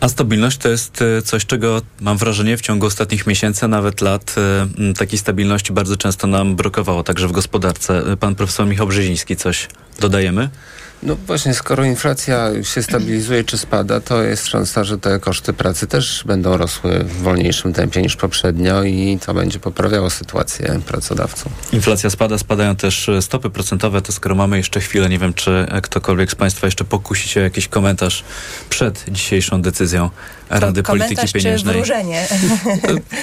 A stabilność to jest e, coś, czego mam wrażenie w ciągu ostatnich miesięcy, nawet lat, e, takiej stabilności bardzo często nam brakowało, także w gospodarce. E, pan profesor Michał Brzeziński, coś dodajemy? No właśnie, skoro inflacja się stabilizuje czy spada, to jest szansa, że te koszty pracy też będą rosły w wolniejszym tempie niż poprzednio i to będzie poprawiało sytuację pracodawców. Inflacja spada, spadają też stopy procentowe, to skoro mamy jeszcze chwilę, nie wiem, czy ktokolwiek z Państwa jeszcze pokusi się o jakiś komentarz przed dzisiejszą decyzją Rady komentarz Polityki Pieniężnej. Czy wróżenie?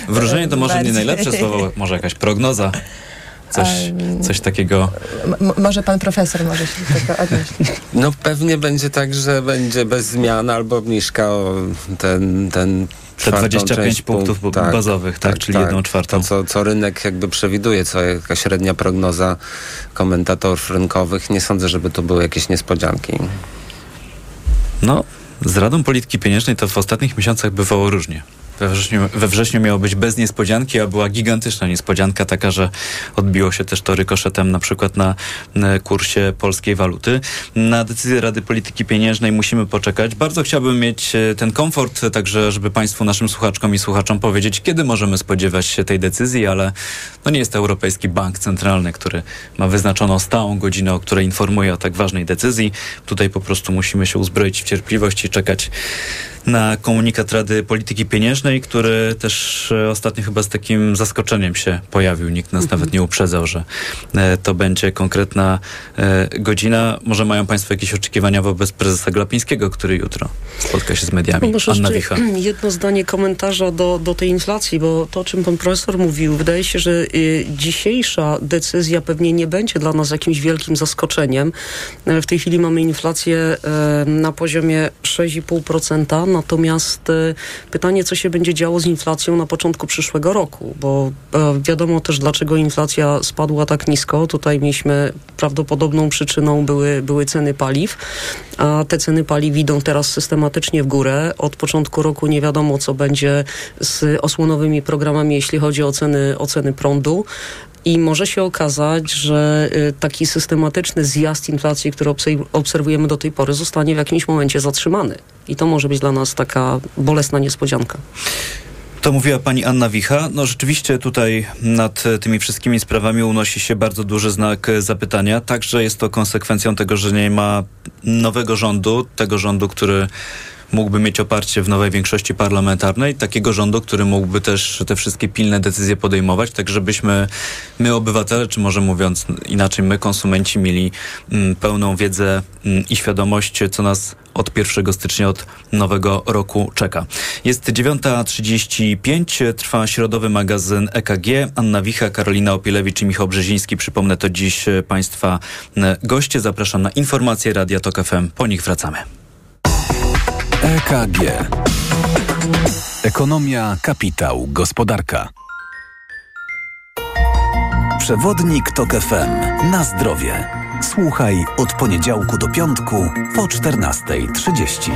Wróżenie to może nie najlepsze słowo, może jakaś prognoza. Coś, coś takiego. M- może pan profesor może się do tego odnieść. No pewnie będzie tak, że będzie bez zmian albo obniżka o ten, ten te 25 punktów tak, bazowych, tak, tak czyli tak. jedną czwartą. To, co, co rynek jakby przewiduje, co jaka średnia prognoza komentatorów rynkowych. Nie sądzę, żeby to były jakieś niespodzianki. No, z Radą Polityki Pieniężnej to w ostatnich miesiącach bywało różnie. We wrześniu, we wrześniu miało być bez niespodzianki, a była gigantyczna niespodzianka, taka, że odbiło się też to rykoszetem na przykład na, kursie polskiej waluty. Na decyzję Rady Polityki Pieniężnej musimy poczekać. Bardzo chciałbym mieć e, ten komfort, także żeby Państwu, naszym słuchaczkom i słuchaczom powiedzieć, kiedy możemy spodziewać się tej decyzji, ale no nie jest to Europejski Bank Centralny, który ma wyznaczoną stałą godzinę, o której informuje o tak ważnej decyzji. Tutaj po prostu musimy się uzbroić w cierpliwość i czekać na komunikat Rady Polityki Pieniężnej, który też e, ostatnio chyba z takim zaskoczeniem się pojawił. Nikt nas mhm. nawet nie uprzedzał, że e, to będzie konkretna e, godzina. Może mają Państwo jakieś oczekiwania wobec prezesa Glapińskiego, który jutro spotka się z mediami. No może Anna Wicha. Jedno zdanie komentarza do, do tej inflacji, bo to, o czym pan profesor mówił, wydaje się, że y, dzisiejsza decyzja pewnie nie będzie dla nas jakimś wielkim zaskoczeniem. W tej chwili mamy inflację na poziomie 6,5%. Natomiast e, pytanie, co się będzie działo z inflacją na początku przyszłego roku, bo e, wiadomo też, dlaczego inflacja spadła tak nisko. Tutaj mieliśmy prawdopodobną przyczyną były, były ceny paliw, a te ceny paliw idą teraz systematycznie w górę. Od początku roku nie wiadomo, co będzie z osłonowymi programami, jeśli chodzi o ceny, o ceny prądu. I może się okazać, że y, taki systematyczny zjazd inflacji, który obserwujemy do tej pory, zostanie w jakimś momencie zatrzymany. I to może być dla nas taka bolesna niespodzianka. To mówiła pani Anna Wicha. No rzeczywiście tutaj nad tymi wszystkimi sprawami unosi się bardzo duży znak zapytania. Także jest to konsekwencją tego, że nie ma nowego rządu, tego rządu, który mógłby mieć oparcie w nowej większości parlamentarnej, takiego rządu, który mógłby też te wszystkie pilne decyzje podejmować, tak żebyśmy my obywatele, czy może mówiąc inaczej, my konsumenci mieli mm, pełną wiedzę mm, i świadomość, co nas od 1 stycznia, od nowego roku czeka. Jest 9.35, trwa środowy magazyn EKG. Anna Wicha, Karolina Opielewicz i Michał Brzeziński. Przypomnę, to dziś Państwa mm, goście. Zapraszam na informacje Radia Tok FM. Po nich wracamy. EKG. Ekonomia, kapitał, gospodarka. Przewodnik TOK FM. Na zdrowie. Słuchaj od poniedziałku do piątku po 14.30.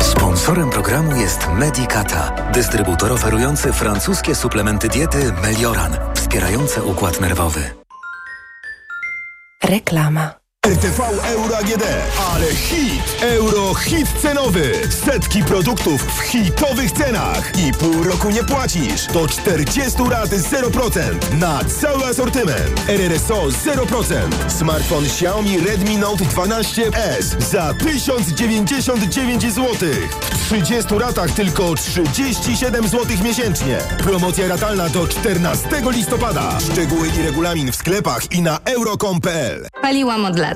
Sponsorem programu jest Medicata, dystrybutor oferujący francuskie suplementy diety Melioran, wspierające układ nerwowy. Reklama. RTV Euro AGD, ale hit! Euro hit cenowy! Setki produktów w hitowych cenach i pół roku nie płacisz. Do 40 lat 0% na cały asortyment. RRSO 0%. Smartfon Xiaomi Redmi Note 12S za 1099 zł. W 30 latach tylko 37 zł miesięcznie. Promocja ratalna do 14 listopada. Szczegóły i regulamin w sklepach i na euro.com.pl. Paliłam od lat.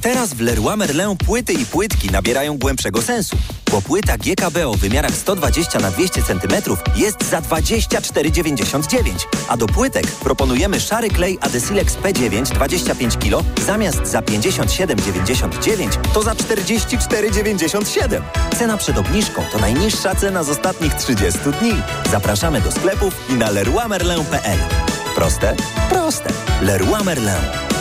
Teraz w Leroy Merlin płyty i płytki nabierają głębszego sensu, bo płyta GKB o wymiarach 120 na 200 cm jest za 24,99, a do płytek proponujemy szary klej Adesilex P9 25 kg zamiast za 57,99 to za 44,97. Cena przed obniżką to najniższa cena z ostatnich 30 dni. Zapraszamy do sklepów i na leroymerlin.pl. Proste? Proste. Leroy Merlin.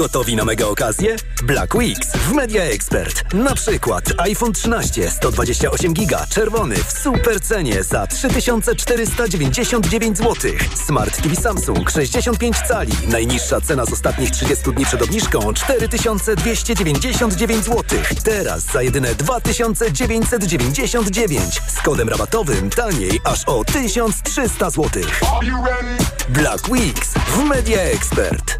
Gotowi na mega okazję? Black Weeks w Media Expert. Na przykład iPhone 13 128 giga czerwony w super cenie za 3499 zł. Smart TV Samsung 65 cali. Najniższa cena z ostatnich 30 dni przed obniżką 4299 zł. Teraz za jedyne 2999 z kodem rabatowym taniej aż o 1300 zł. Black Weeks w Media Expert.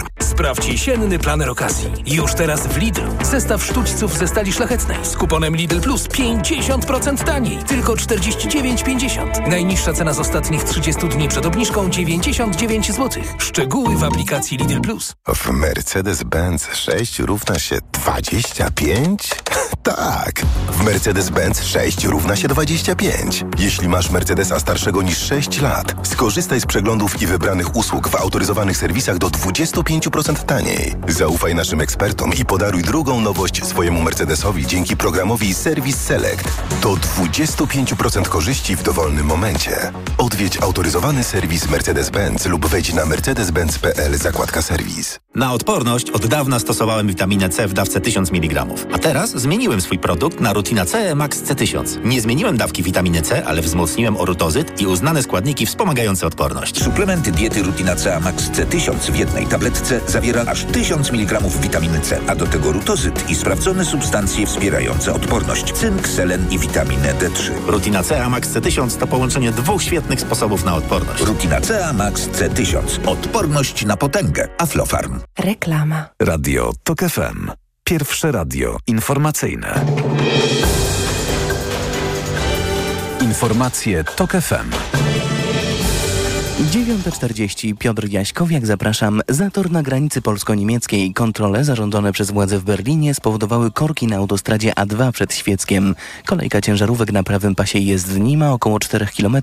Sprawdź jesienny planer okazji. Już teraz w Lidl. Zestaw sztućców ze stali szlachetnej z kuponem Lidl Plus 50% taniej. Tylko 49,50. Najniższa cena z ostatnich 30 dni przed obniżką 99 zł. Szczegóły w aplikacji Lidl Plus. W Mercedes-Benz 6 równa się 25? tak! W Mercedes-Benz 6 równa się 25. Jeśli masz Mercedesa starszego niż 6 lat, skorzystaj z przeglądów i wybranych usług w autoryzowanych serwisach do 25% taniej. Zaufaj naszym ekspertom i podaruj drugą nowość swojemu Mercedesowi dzięki programowi Service Select. Do 25% korzyści w dowolnym momencie. Odwiedź autoryzowany serwis Mercedes-Benz lub wejdź na mercedes-benz.pl zakładka serwis. Na odporność od dawna stosowałem witaminę C w dawce 1000 mg. A teraz zmieniłem swój produkt na Rutina C Max C1000. Nie zmieniłem dawki witaminy C, ale wzmocniłem orutozyt i uznane składniki wspomagające odporność. Suplement diety Rutina C Max C1000 w jednej tabletce zawiera aż 1000 mg witaminy C, a do tego rutozyt i sprawdzone substancje wspierające odporność, cynk, selen i witaminę D3. Rutina C Max C1000 to połączenie dwóch świetnych sposobów na odporność. Rutina C Max C1000. Odporność na potęgę. Aflofarm. Reklama. Radio TOK FM. Pierwsze radio informacyjne. Informacje TOK FM. 9.40 Piotr Jaśkowiak, zapraszam. Zator na granicy polsko-niemieckiej. Kontrole zarządzone przez władze w Berlinie spowodowały korki na autostradzie A2 przed Świeckiem. Kolejka ciężarówek na prawym pasie jezdni ma około 4 km,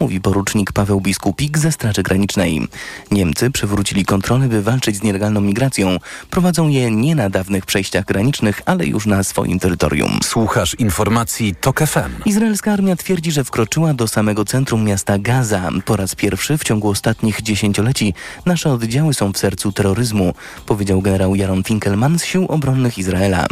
mówi porucznik Paweł Biskupik ze Straży Granicznej. Niemcy przywrócili kontrole, by walczyć z nielegalną migracją. Prowadzą je nie na dawnych przejściach granicznych, ale już na swoim terytorium. Słuchasz informacji TOK FM. Izraelska armia twierdzi, że wkroczyła do samego centrum miasta Gaza. Po raz pierwszy w ciągu ostatnich dziesięcioleci nasze oddziały są w sercu terroryzmu, powiedział generał Jaron Finkelman z Sił Obronnych Izraela.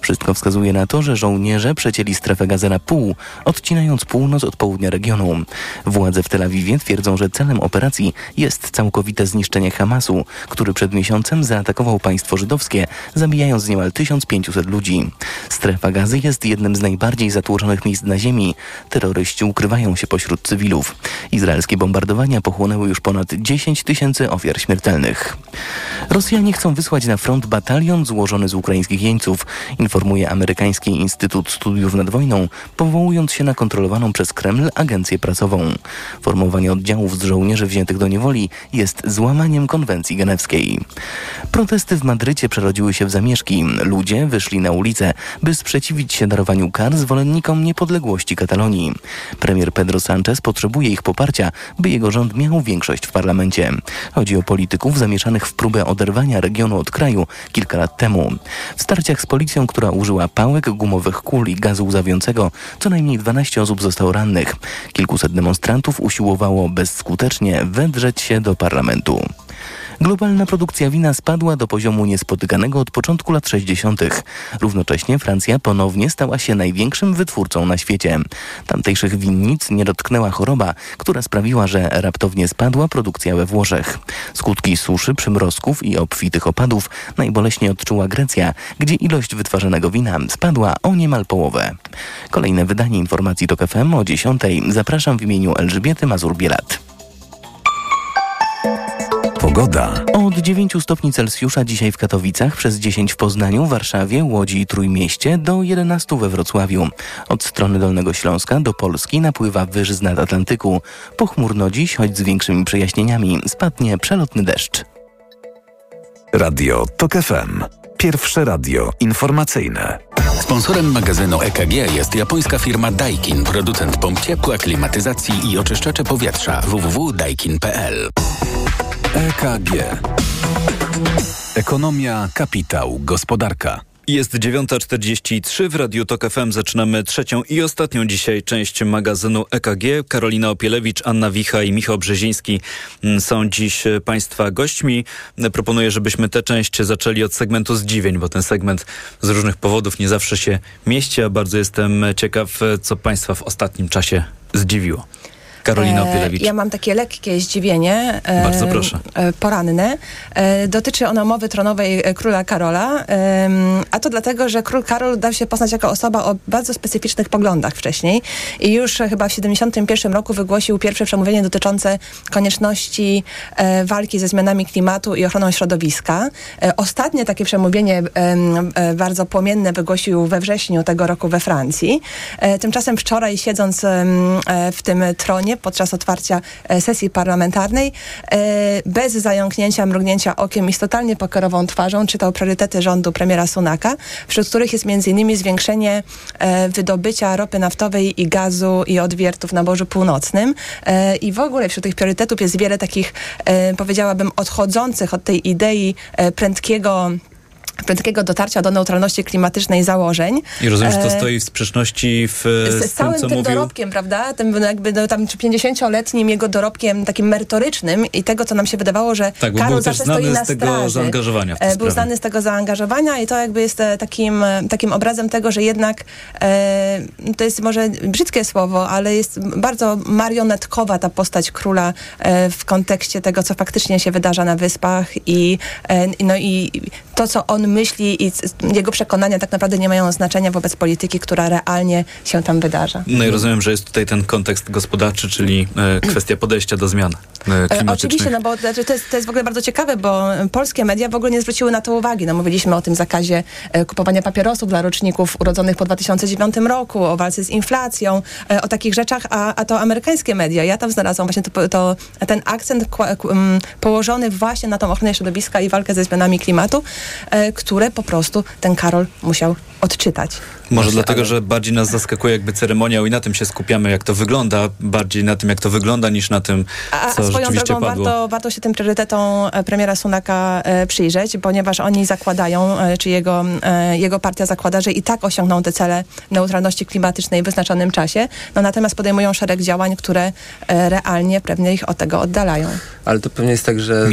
Wszystko wskazuje na to, że żołnierze przecięli strefę Gaza na pół, odcinając północ od południa regionu. Władze w Tel Awiwie twierdzą, że celem operacji jest całkowite zniszczenie Hamasu, który przed miesiącem zaatakował państwo żydowskie, zabijając niemal 1500 ludzi. Strefa Gazy jest jednym z najbardziej zatłoczonych miejsc na ziemi. Terroryści ukrywają się pośród cywilów. Izraelskie bombardowania pochłonęły już ponad 10 tysięcy ofiar śmiertelnych. Rosjanie chcą wysłać na front batalion złożony z ukraińskich jeńców, informuje amerykański Instytut Studiów nad Wojną, powołując się na kontrolowaną przez Kreml agencję prasową. Formowanie oddziałów z żołnierzy wziętych do niewoli jest złamaniem konwencji genewskiej. Protesty w Madrycie przerodziły się w zamieszki. Ludzie wyszli na ulicę, by sprzeciwić się darowaniu kar zwolennikom niepodległości Katalonii. Premier Pedro Sánchez potrzebuje ich poparcia, by jego rząd miał większość w parlamencie. Chodzi o polityków zamieszanych w próbę oderwania regionu od kraju kilka lat temu. W starciach z policją, która użyła pałek, gumowych kul i gazu łzawiącego, co najmniej 12 osób zostało rannych. Kilkuset demonstrantów usiłowało bezskutecznie wedrzeć się do parlamentu. Globalna produkcja wina spadła do poziomu niespotykanego od początku lat 60. Równocześnie Francja ponownie stała się największym wytwórcą na świecie. Tamtejszych winnic nie dotknęła choroba, która sprawiła, że raptownie spadła produkcja we Włoszech. Skutki suszy, przymrozków i obfitych opadów najboleśniej odczuła Grecja, gdzie ilość wytwarzanego wina spadła o niemal połowę. Kolejne wydanie informacji TOK FM o 10. Zapraszam w imieniu Elżbiety Mazur-Bielat. Pogoda. Od 9 stopni Celsjusza dzisiaj w Katowicach, przez 10 w Poznaniu, Warszawie, Łodzi i Trójmieście, do 11 we Wrocławiu. Od strony Dolnego Śląska do Polski napływa wyż z nad Atlantyku. Pochmurno dziś, choć z większymi przejaśnieniami, spadnie przelotny deszcz. Radio TOK FM. Pierwsze radio informacyjne. Sponsorem magazynu EKG jest japońska firma Daikin, producent pomp ciepła, klimatyzacji i oczyszczacze powietrza www.daikin.pl. EKG. Ekonomia, kapitał, gospodarka. Jest 9.43 w Radiu Tok FM. Zaczynamy trzecią i ostatnią dzisiaj część magazynu EKG. Karolina Opielewicz, Anna Wicha i Michał Brzeziński mm, są dziś Państwa gośćmi. Proponuję, żebyśmy tę część zaczęli od segmentu zdziwień, bo ten segment z różnych powodów nie zawsze się mieści, a bardzo jestem ciekaw, co Państwa w ostatnim czasie zdziwiło. Karolina Opielewicz. Ja mam takie lekkie zdziwienie. Bardzo proszę. Poranne. Dotyczy ono mowy tronowej króla Karola. A to dlatego, że król Karol dał się poznać jako osoba o bardzo specyficznych poglądach wcześniej. I już chyba w 71 roku wygłosił pierwsze przemówienie dotyczące konieczności walki ze zmianami klimatu i ochroną środowiska. Ostatnie takie przemówienie bardzo płomienne wygłosił we wrześniu tego roku we Francji. Tymczasem wczoraj siedząc w tym tronie podczas otwarcia sesji parlamentarnej bez zająknięcia, mrugnięcia okiem i z totalnie pokorową twarzą czytał priorytety rządu premiera Sunaka, wśród których jest m.in. zwiększenie wydobycia ropy naftowej i gazu i odwiertów na Morzu Północnym. I w ogóle wśród tych priorytetów jest wiele takich, powiedziałabym, odchodzących od tej idei prędkiego prędkiego dotarcia do neutralności klimatycznej założeń. I rozumiem, że to stoi w sprzeczności w, z, z całym tym, tym dorobkiem, prawda? Tym jakby no, tam 50-letnim jego dorobkiem takim merytorycznym i tego, co nam się wydawało, że tak, Karol był zawsze stoi na z tego straży. zaangażowania tę Był sprawę. znany z tego zaangażowania i to jakby jest e, takim, e, takim obrazem tego, że jednak e, to jest może brzydkie słowo, ale jest bardzo marionetkowa ta postać króla e, w kontekście tego, co faktycznie się wydarza na wyspach i, e, no i to, co on myśli i jego przekonania tak naprawdę nie mają znaczenia wobec polityki, która realnie się tam wydarza. No i rozumiem, że jest tutaj ten kontekst gospodarczy, czyli e, kwestia podejścia do zmian e, E, klimatycznych. Oczywiście, no bo znaczy, to, jest, to jest w ogóle bardzo ciekawe, bo polskie media w ogóle nie zwróciły na to uwagi. No, mówiliśmy o tym zakazie kupowania papierosów dla roczników urodzonych po 2009 roku, o walce z inflacją, o takich rzeczach, a, a to amerykańskie media. Ja tam znalazłam właśnie to, to, ten akcent położony właśnie na tą ochronę środowiska i walkę ze zmianami klimatu, które po prostu ten Karol musiał odczytać. Może dlatego, że bardziej nas zaskakuje jakby ceremoniał i na tym się skupiamy, jak to wygląda, bardziej na tym, jak to wygląda, niż na tym, A, a co swoją rzeczywiście drogą padło. warto, warto się tym priorytetom e, premiera Sunaka e, przyjrzeć, ponieważ oni zakładają, e, czy jego, e, jego partia zakłada, że i tak osiągną te cele neutralności klimatycznej w wyznaczonym czasie, no natomiast podejmują szereg działań, które e, realnie pewnie ich od tego oddalają. Ale to pewnie jest tak, że,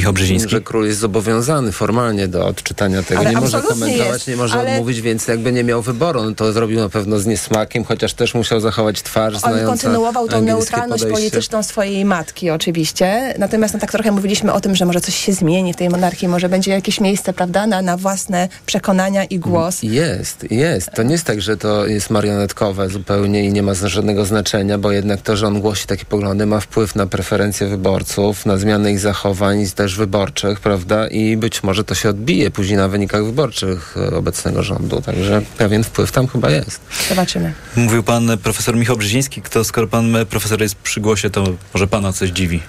że król jest zobowiązany formalnie do odczytania tego. Ale nie może komentować, jest, nie może ale- odmówić, więc jakby nie miał wyboru. No to zrobił na pewno z niesmakiem, chociaż też musiał zachować twarz On kontynuował tą neutralność podejście. polityczną swojej matki oczywiście, natomiast no, tak trochę mówiliśmy o tym, że może coś się zmieni w tej monarchii, może będzie jakieś miejsce, prawda, na, na własne przekonania i głos. Jest, jest. To nie jest tak, że to jest marionetkowe zupełnie i nie ma żadnego znaczenia, bo jednak to, że on głosi takie poglądy, ma wpływ na preferencje wyborców, na zmianę ich zachowań też wyborczych, prawda? I być może to się odbije później na wynikach wyborczych e, obecnego rządu. Także pewien wpływ tam chyba jest. Zobaczymy. Mówił pan profesor Michał Brzeziński, kto skoro pan profesor jest przy głosie, to może pana coś dziwi.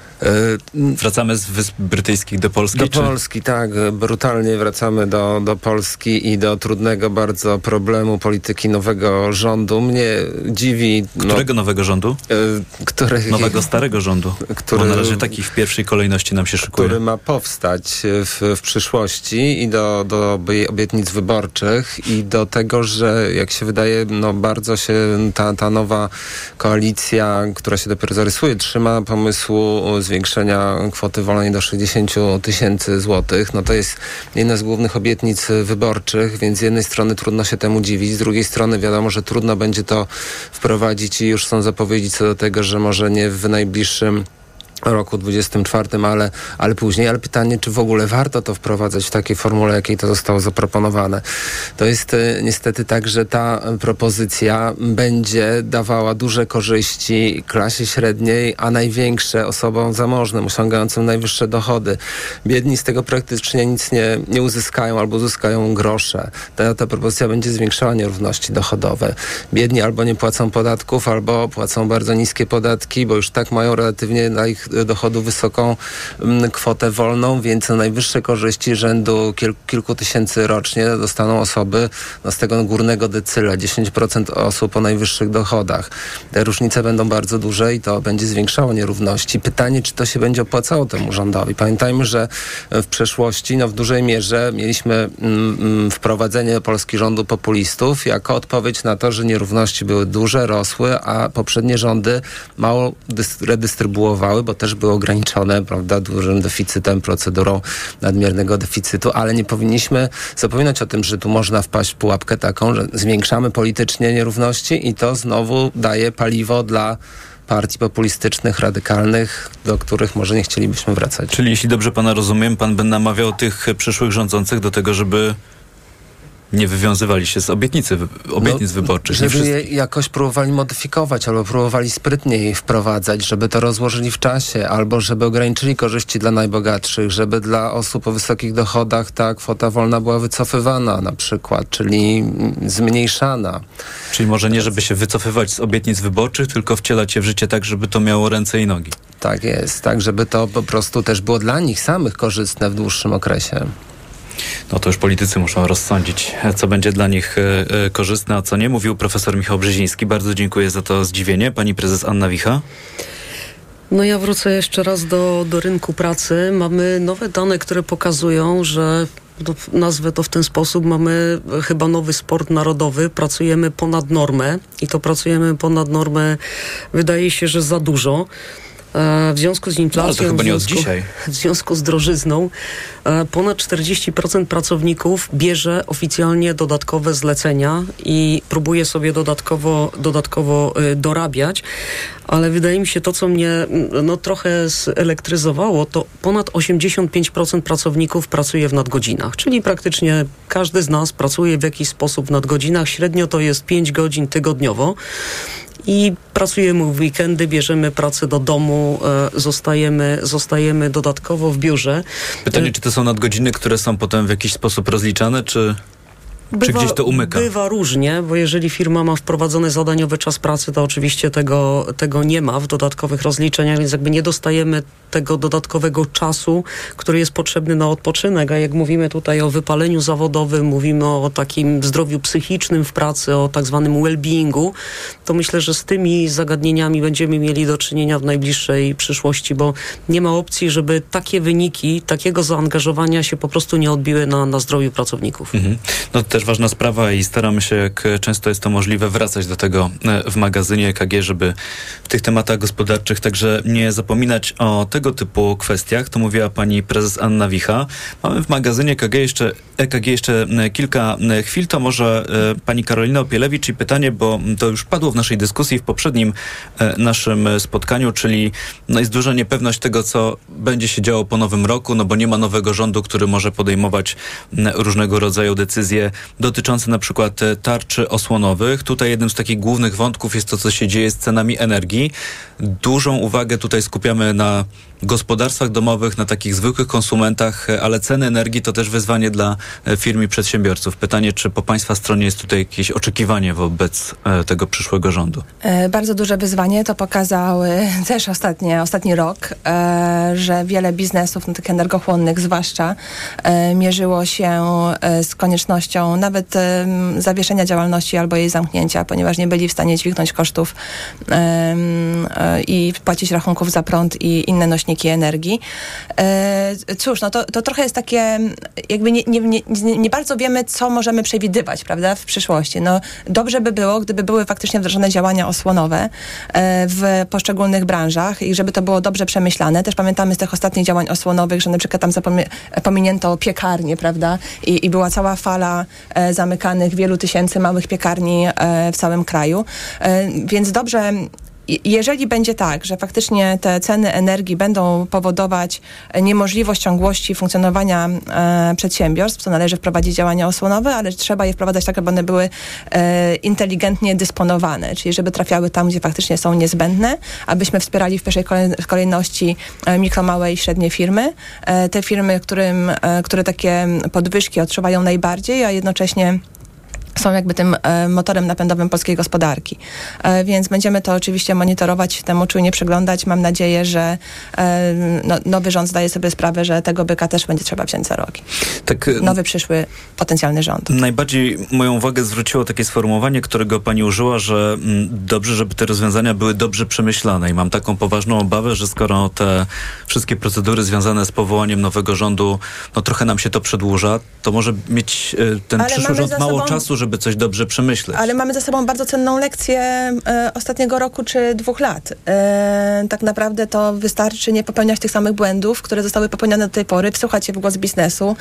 Wracamy z Wysp Brytyjskich do Polski? Do czy... Polski, tak. Brutalnie wracamy do, do Polski i do trudnego bardzo problemu polityki nowego rządu. Mnie dziwi... Którego nowego rządu? No, który, Nowego, starego rządu. Który- Bo na razie taki w pierwszej kolejności nam się szykuje. który ma powstać w, w przyszłości i do, do obie- obietnic wyborczych i do tego, że jak się wydaje, no bardzo się ta, ta nowa koalicja, która się dopiero zarysuje, trzyma pomysłu zwiększenia kwoty wolnej do 60 tysięcy złotych. No to jest jedna z głównych obietnic wyborczych, więc z jednej strony trudno się temu dziwić, z drugiej strony wiadomo, że trudno będzie to wprowadzić i już są zapowiedzi co do tego, że może nie w najbliższym roku 24, ale, ale później. Ale pytanie, czy w ogóle warto to wprowadzać w takiej formule, jakiej to zostało zaproponowane. To jest y, niestety tak, że ta propozycja będzie dawała duże korzyści klasie średniej, a największe osobom zamożnym, osiągającym najwyższe dochody. Biedni z tego praktycznie nic nie, nie uzyskają albo uzyskają grosze. Ta, ta propozycja będzie zwiększała nierówności dochodowe. Biedni albo nie płacą podatków, albo płacą bardzo niskie podatki, bo już tak mają relatywnie na ich dochodu wysoką mm, kwotę wolną, więc najwyższe korzyści rzędu kil, kilku tysięcy rocznie dostaną osoby no, z tego górnego decyla, 10% osób o najwyższych dochodach. Te różnice będą bardzo duże i to będzie zwiększało nierówności. Pytanie, czy to się będzie opłacało temu rządowi. Pamiętajmy, że w przeszłości no, w dużej mierze mieliśmy mm, mm wprowadzenie polski rządu populistów jako odpowiedź na to, że nierówności były duże, rosły, a poprzednie rządy mało redystrybuowały, bo też były ograniczone, prawda, dużym deficytem, procedurą nadmiernego deficytu, ale nie powinniśmy zapominać o tym, że tu można wpaść w pułapkę taką, że zwiększamy politycznie nierówności i to znowu daje paliwo dla partii populistycznych, radykalnych, do których może nie chcielibyśmy wracać. Czyli jeśli dobrze pana rozumiem, pan by namawiał tych przyszłych rządzących do tego, żeby nie wywiązywali się z obietnicy, obietnic no, wyborczych. Żeby je jakoś próbowali modyfikować albo próbowali sprytniej wprowadzać, żeby to rozłożyli w czasie, albo żeby ograniczyli korzyści dla najbogatszych, żeby dla osób o wysokich dochodach ta kwota wolna była wycofywana na przykład, czyli zmniejszana. Czyli może nie, żeby się wycofywać z obietnic wyborczych, tylko wcielać je w życie tak, żeby to miało ręce i nogi. Tak jest, tak, żeby to po prostu też było dla nich samych korzystne w dłuższym okresie no to już politycy muszą rozsądzić, co będzie dla nich e, e, korzystne, a co nie. Mówił profesor Michał Brzeziński. Bardzo dziękuję za to zdziwienie. Pani prezes Anna Wicha. No ja wrócę jeszcze raz do, do rynku pracy. Mamy nowe dane, które pokazują, że to, nazwę to w ten sposób, mamy chyba nowy sport narodowy, pracujemy ponad normę i to pracujemy ponad normę, wydaje się, że za dużo. E, w związku z inflacją, no, chyba nie od dzisiaj. w związku z drożyzną, e, ponad 40% pracowników bierze oficjalnie dodatkowe zlecenia i próbuje sobie dodatkowo, dodatkowo e, dorabiać, ale wydaje mi się to, co mnie no, trochę zelektryzowało, to ponad 85% pracowników pracuje w nadgodzinach, czyli praktycznie każdy z nas pracuje w jakiś sposób w nadgodzinach. Średnio to jest 5 godzin tygodniowo i pracujemy w weekendy, bierzemy pracę do domu, e, zostajemy, zostajemy dodatkowo w biurze. Pytanie, czy to są nadgodziny, które są potem w jakiś sposób rozliczane, czy... Bywa, Czy gdzieś to umyka? Bywa różnie, bo jeżeli firma ma wprowadzony zadaniowy czas pracy, to oczywiście tego, tego nie ma w dodatkowych rozliczeniach, więc jakby nie dostajemy tego dodatkowego czasu, który jest potrzebny na odpoczynek. A jak mówimy tutaj o wypaleniu zawodowym, mówimy o takim zdrowiu psychicznym w pracy, o tak zwanym well-beingu, to myślę, że z tymi zagadnieniami będziemy mieli do czynienia w najbliższej przyszłości, bo nie ma opcji, żeby takie wyniki, takiego zaangażowania się po prostu nie odbiły na, na zdrowiu pracowników. Mhm. No też ważna sprawa i staramy się, jak często jest to możliwe, wracać do tego e, w magazynie EKG, żeby w tych tematach gospodarczych także nie zapominać o tego typu kwestiach. To mówiła pani prezes Anna Wicha. Mamy w magazynie EKG jeszcze, EKG jeszcze e, kilka e, chwil. To może pani Karolina Opielewicz i pytanie, bo to już padło w naszej dyskusji w poprzednim naszym spotkaniu, czyli no jest duża niepewność tego, co będzie się działo po nowym roku, no bo nie ma nowego rządu, który może podejmować różnego rodzaju decyzje dotyczące na przykład e, tarczy osłonowych. Tutaj jednym z takich głównych wątków jest to, co się dzieje z cenami energii. Dużą uwagę tutaj skupiamy na gospodarstwach domowych, na takich zwykłych konsumentach, e, ale ceny energii to też wyzwanie dla e, firm i przedsiębiorców. Pytanie, czy po Państwa stronie jest tutaj jakieś oczekiwanie wobec tego przyszłego rządu? Bardzo duże wyzwanie. To pokazał też ostatnie, ostatni rok, że wiele biznesów, no, tych energochłonnych zwłaszcza, mierzyło się z koniecznością nawet zawieszenia działalności albo jej zamknięcia, ponieważ nie byli w stanie dźwignąć kosztów e, i płacić rachunków za prąd i inne nośniki nośniki energii. E, cóż, no to, to trochę jest takie, jakby nie, nie, nie, nie bardzo wiemy, co możemy przewidywać, prawda, w przyszłości. No, dobrze by było, gdyby były faktycznie wdrożone działania osłonowe e, w poszczególnych branżach i żeby to było dobrze przemyślane. Też pamiętamy z tych ostatnich działań osłonowych, że na przykład tam zapomie- pominięto piekarnie, prawda, I, i była cała fala e, zamykanych wielu tysięcy małych piekarni w całym kraju. Więc dobrze jeżeli będzie tak, że faktycznie te ceny energii będą powodować niemożliwość ciągłości funkcjonowania e, przedsiębiorstw, to należy wprowadzić działania osłonowe, ale trzeba je wprowadzać tak, aby one były e, inteligentnie dysponowane, czyli żeby trafiały tam, gdzie faktycznie są niezbędne, abyśmy wspierali w pierwszej kolejności e, mikro, małe i średnie firmy. E, te firmy, którym, e, które takie podwyżki odczuwają najbardziej, a jednocześnie są jakby tym e, motorem napędowym polskiej gospodarki. E, więc będziemy to oczywiście monitorować, temu czujnie przyglądać. Mam nadzieję, że e, no, nowy rząd zdaje sobie sprawę, że tego byka też będzie trzeba wziąć za rogi. Tak, nowy przyszły potencjalny rząd. Najbardziej moją uwagę zwróciło takie sformułowanie, którego pani użyła, że m, dobrze, żeby te rozwiązania były dobrze przemyślane i mam taką poważną obawę, że skoro te wszystkie procedury związane z powołaniem nowego rządu, no trochę nam się to przedłuża, to może mieć ten Ale przyszły rząd mało sobą... czasu, żeby żeby coś dobrze przemyśleć. Ale mamy za sobą bardzo cenną lekcję e, ostatniego roku czy dwóch lat. E, tak naprawdę to wystarczy nie popełniać tych samych błędów, które zostały popełnione do tej pory, wsłuchać się w głos biznesu,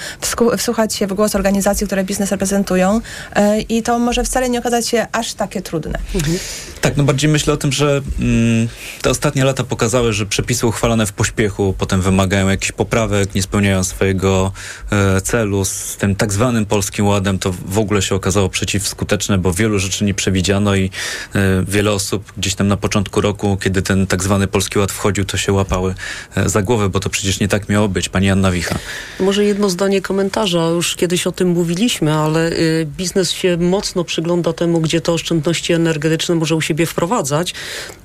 wsłuchać się w głos organizacji, które biznes reprezentują e, i to może wcale nie okazać się aż takie trudne. Mhm. Tak, no bardziej myślę o tym, że mm, te ostatnie lata pokazały, że przepisy uchwalane w pośpiechu potem wymagają jakichś poprawek, nie spełniają swojego celu. Z tym tak zwanym Polskim Ładem to w ogóle się okazało przeciwskuteczne, bo wielu rzeczy nie przewidziano i e, wiele osób gdzieś tam na początku roku, kiedy ten tak zwany Polski Ład wchodził, to się łapały e, za głowę, bo to przecież nie tak miało być. Pani Anna Wicha. Może jedno zdanie komentarza. Już kiedyś o tym mówiliśmy, ale y, biznes się mocno przygląda temu, gdzie te oszczędności energetyczne może u siebie wprowadzać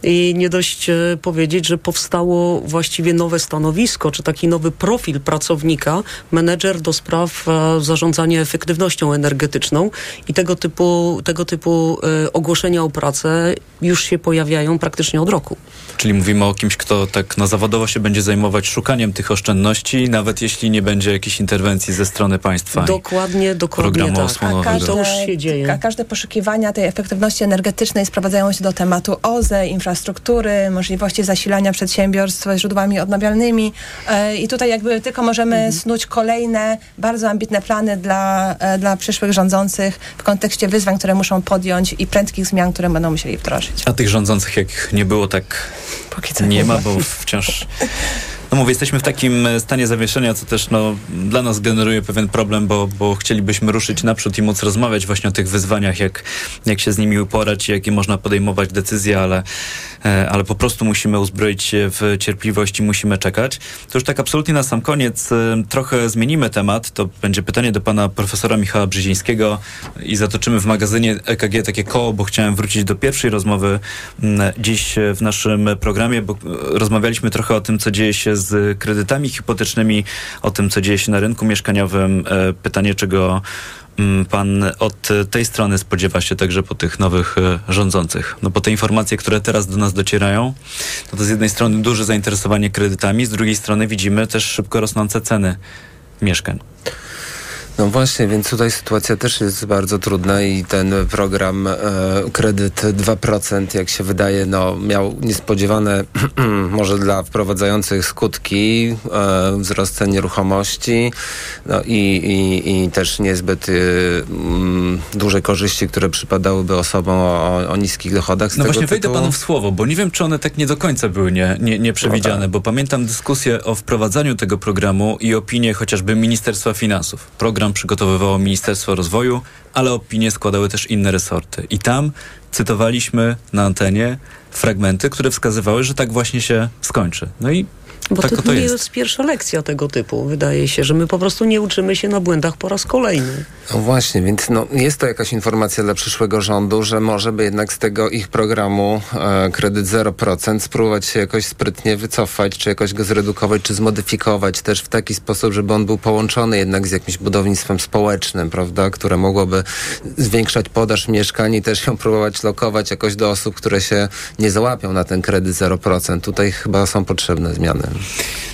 i nie dość e, powiedzieć, że powstało właściwie nowe stanowisko, czy taki nowy profil pracownika, menedżer do spraw zarządzania efektywnością energetyczną i tego typu, tego typu y, ogłoszenia o pracę już się pojawiają praktycznie od roku. Czyli mówimy o kimś, kto tak na zawodowo się będzie zajmować szukaniem tych oszczędności, nawet jeśli nie będzie jakiejś interwencji ze strony państwa. Dokładnie, dokładnie programu tak. osłonowego. Każde, to już się dzieje. A każde poszukiwania tej efektywności energetycznej sprowadzają się do tematu OZE, infrastruktury, możliwości zasilania przedsiębiorstw źródłami odnawialnymi e, i tutaj jakby tylko możemy mhm. snuć kolejne bardzo ambitne plany dla, e, dla przyszłych rządzących w kontekście wyzwań, które muszą podjąć i prędkich zmian, które będą musieli wdrożyć. A tych rządzących jak nie było, tak nie ma, bo wciąż no mówię, jesteśmy w takim stanie zawieszenia, co też no, dla nas generuje pewien problem, bo, bo chcielibyśmy ruszyć naprzód i móc rozmawiać właśnie o tych wyzwaniach, jak, jak się z nimi uporać, jakie można podejmować decyzje, ale, e, ale po prostu musimy uzbroić się w cierpliwość i musimy czekać. To już tak absolutnie na sam koniec e, trochę zmienimy temat. To będzie pytanie do pana profesora Michała Brzezińskiego i zatoczymy w magazynie EKG takie koło, bo chciałem wrócić do pierwszej rozmowy dziś w naszym programie, bo rozmawialiśmy trochę o tym, co dzieje się z kredytami hipotecznymi, o tym, co dzieje się na rynku mieszkaniowym. E, pytanie, czego mm, pan od tej strony spodziewa się także po tych nowych e, rządzących? No bo te informacje, które teraz do nas docierają, to, to z jednej strony duże zainteresowanie kredytami, z drugiej strony widzimy też szybko rosnące ceny mieszkań. No właśnie, więc tutaj sytuacja też jest bardzo trudna i ten program e, kredyt 2%, jak się wydaje, no, miał niespodziewane może dla wprowadzających skutki, e, wzrost cen nieruchomości no i, i, i też niezbyt y, mm, duże korzyści, które przypadałyby osobom o, o niskich dochodach. no właśnie, wejdę panu w słowo, bo nie wiem, czy one tak nie do końca były nie, nie, nieprzewidziane, no tak. bo pamiętam dyskusję o wprowadzaniu tego programu i opinię chociażby Ministerstwa Finansów. Program przygotowywało Ministerstwo Rozwoju, ale opinie składały też inne resorty. I tam cytowaliśmy na antenie fragmenty, które wskazywały, że tak właśnie się skończy. No i bo tak to, to nie jest. jest pierwsza lekcja tego typu, wydaje się, że my po prostu nie uczymy się na błędach po raz kolejny. No właśnie, więc no, jest to jakaś informacja dla przyszłego rządu, że może by jednak z tego ich programu e, kredyt 0% spróbować się jakoś sprytnie wycofać, czy jakoś go zredukować, czy zmodyfikować też w taki sposób, żeby on był połączony jednak z jakimś budownictwem społecznym, prawda, które mogłoby zwiększać podaż mieszkań i też ją próbować lokować jakoś do osób, które się nie załapią na ten kredyt 0%. Tutaj chyba są potrzebne zmiany.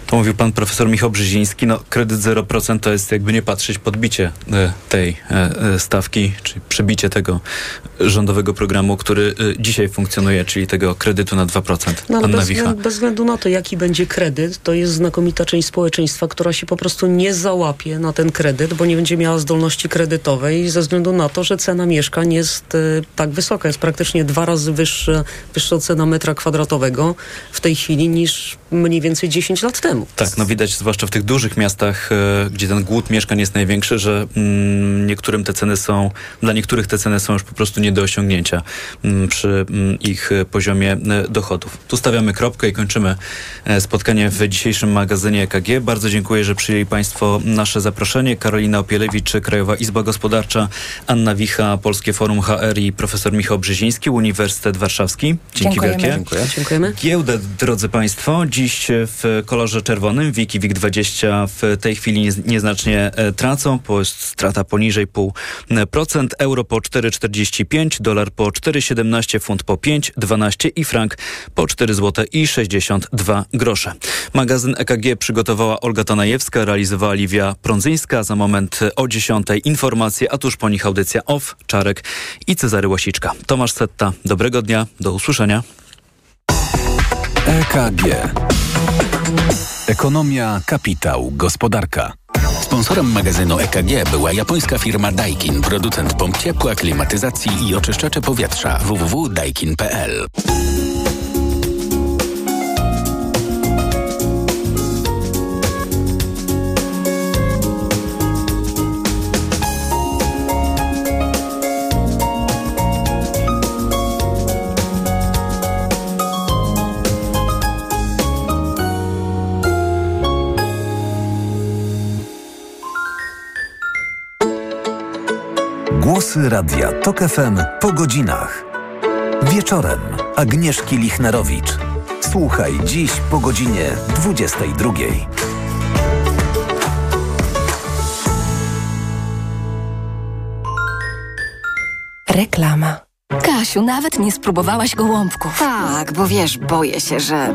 To mówił pan profesor Michał Brzeziński. No, kredyt 0% to jest jakby nie patrzeć podbicie e, tej e, e, stawki, czyli przebicie tego rządowego programu, który dzisiaj funkcjonuje, czyli tego kredytu na 2%. No, ale bez, względu, bez względu na to, jaki będzie kredyt, to jest znakomita część społeczeństwa, która się po prostu nie załapie na ten kredyt, bo nie będzie miała zdolności kredytowej ze względu na to, że cena mieszkań jest tak wysoka. Jest praktycznie dwa razy wyższa, wyższa cena metra kwadratowego w tej chwili niż mniej więcej 10 lat temu. Tak, no widać zwłaszcza w tych dużych miastach, e, gdzie ten głód mieszkań jest największy, że mm, niektórym te ceny są, dla niektórych te ceny są już po prostu nie do osiągnięcia mm, przy mm, ich poziomie e, dochodów. Tu stawiamy kropkę i kończymy e, spotkanie w dzisiejszym magazynie EKG. Bardzo dziękuję, że przyjęli Państwo nasze zaproszenie. Karolina Opielewicz, Krajowa Izba Gospodarcza, Anna Wicha, Polskie Forum HR i profesor Michał Brzeziński, Uniwersytet Warszawski. Dzięki Dziękujemy. wielkie. Dziękuję. Dziękujemy. Giełdę, drodzy Państwo, dziś w kolorze czerwonym. Wiki WIG20 w tej chwili nieznacznie e, tracą, bo jest strata poniżej 0,5%. Euro po 4,45, dolar po 4,17, funt po 5,12 i frank po 4 zł i 62 grosze. Magazyn EKG przygotowała Olga Tanajewska, realizowała Liwia Prądzyńska. Za moment o 10 informacje, a tuż po nich audycja OFF, Czarek i Cezary Łasiczka. Tomasz Setta, dobrego dnia, do usłyszenia. EKG. Ekonomia, kapitał, gospodarka. Sponsorem magazynu EKG była japońska firma Daikin, producent pomp ciepła, klimatyzacji i oczyszczacze powietrza www.daikin.pl. Głosy Radia TOK FM po godzinach. Wieczorem Agnieszki Lichnerowicz. Słuchaj dziś po godzinie 22. Reklama. Kasiu, nawet nie spróbowałaś gołąbków. Tak, bo wiesz, boję się, że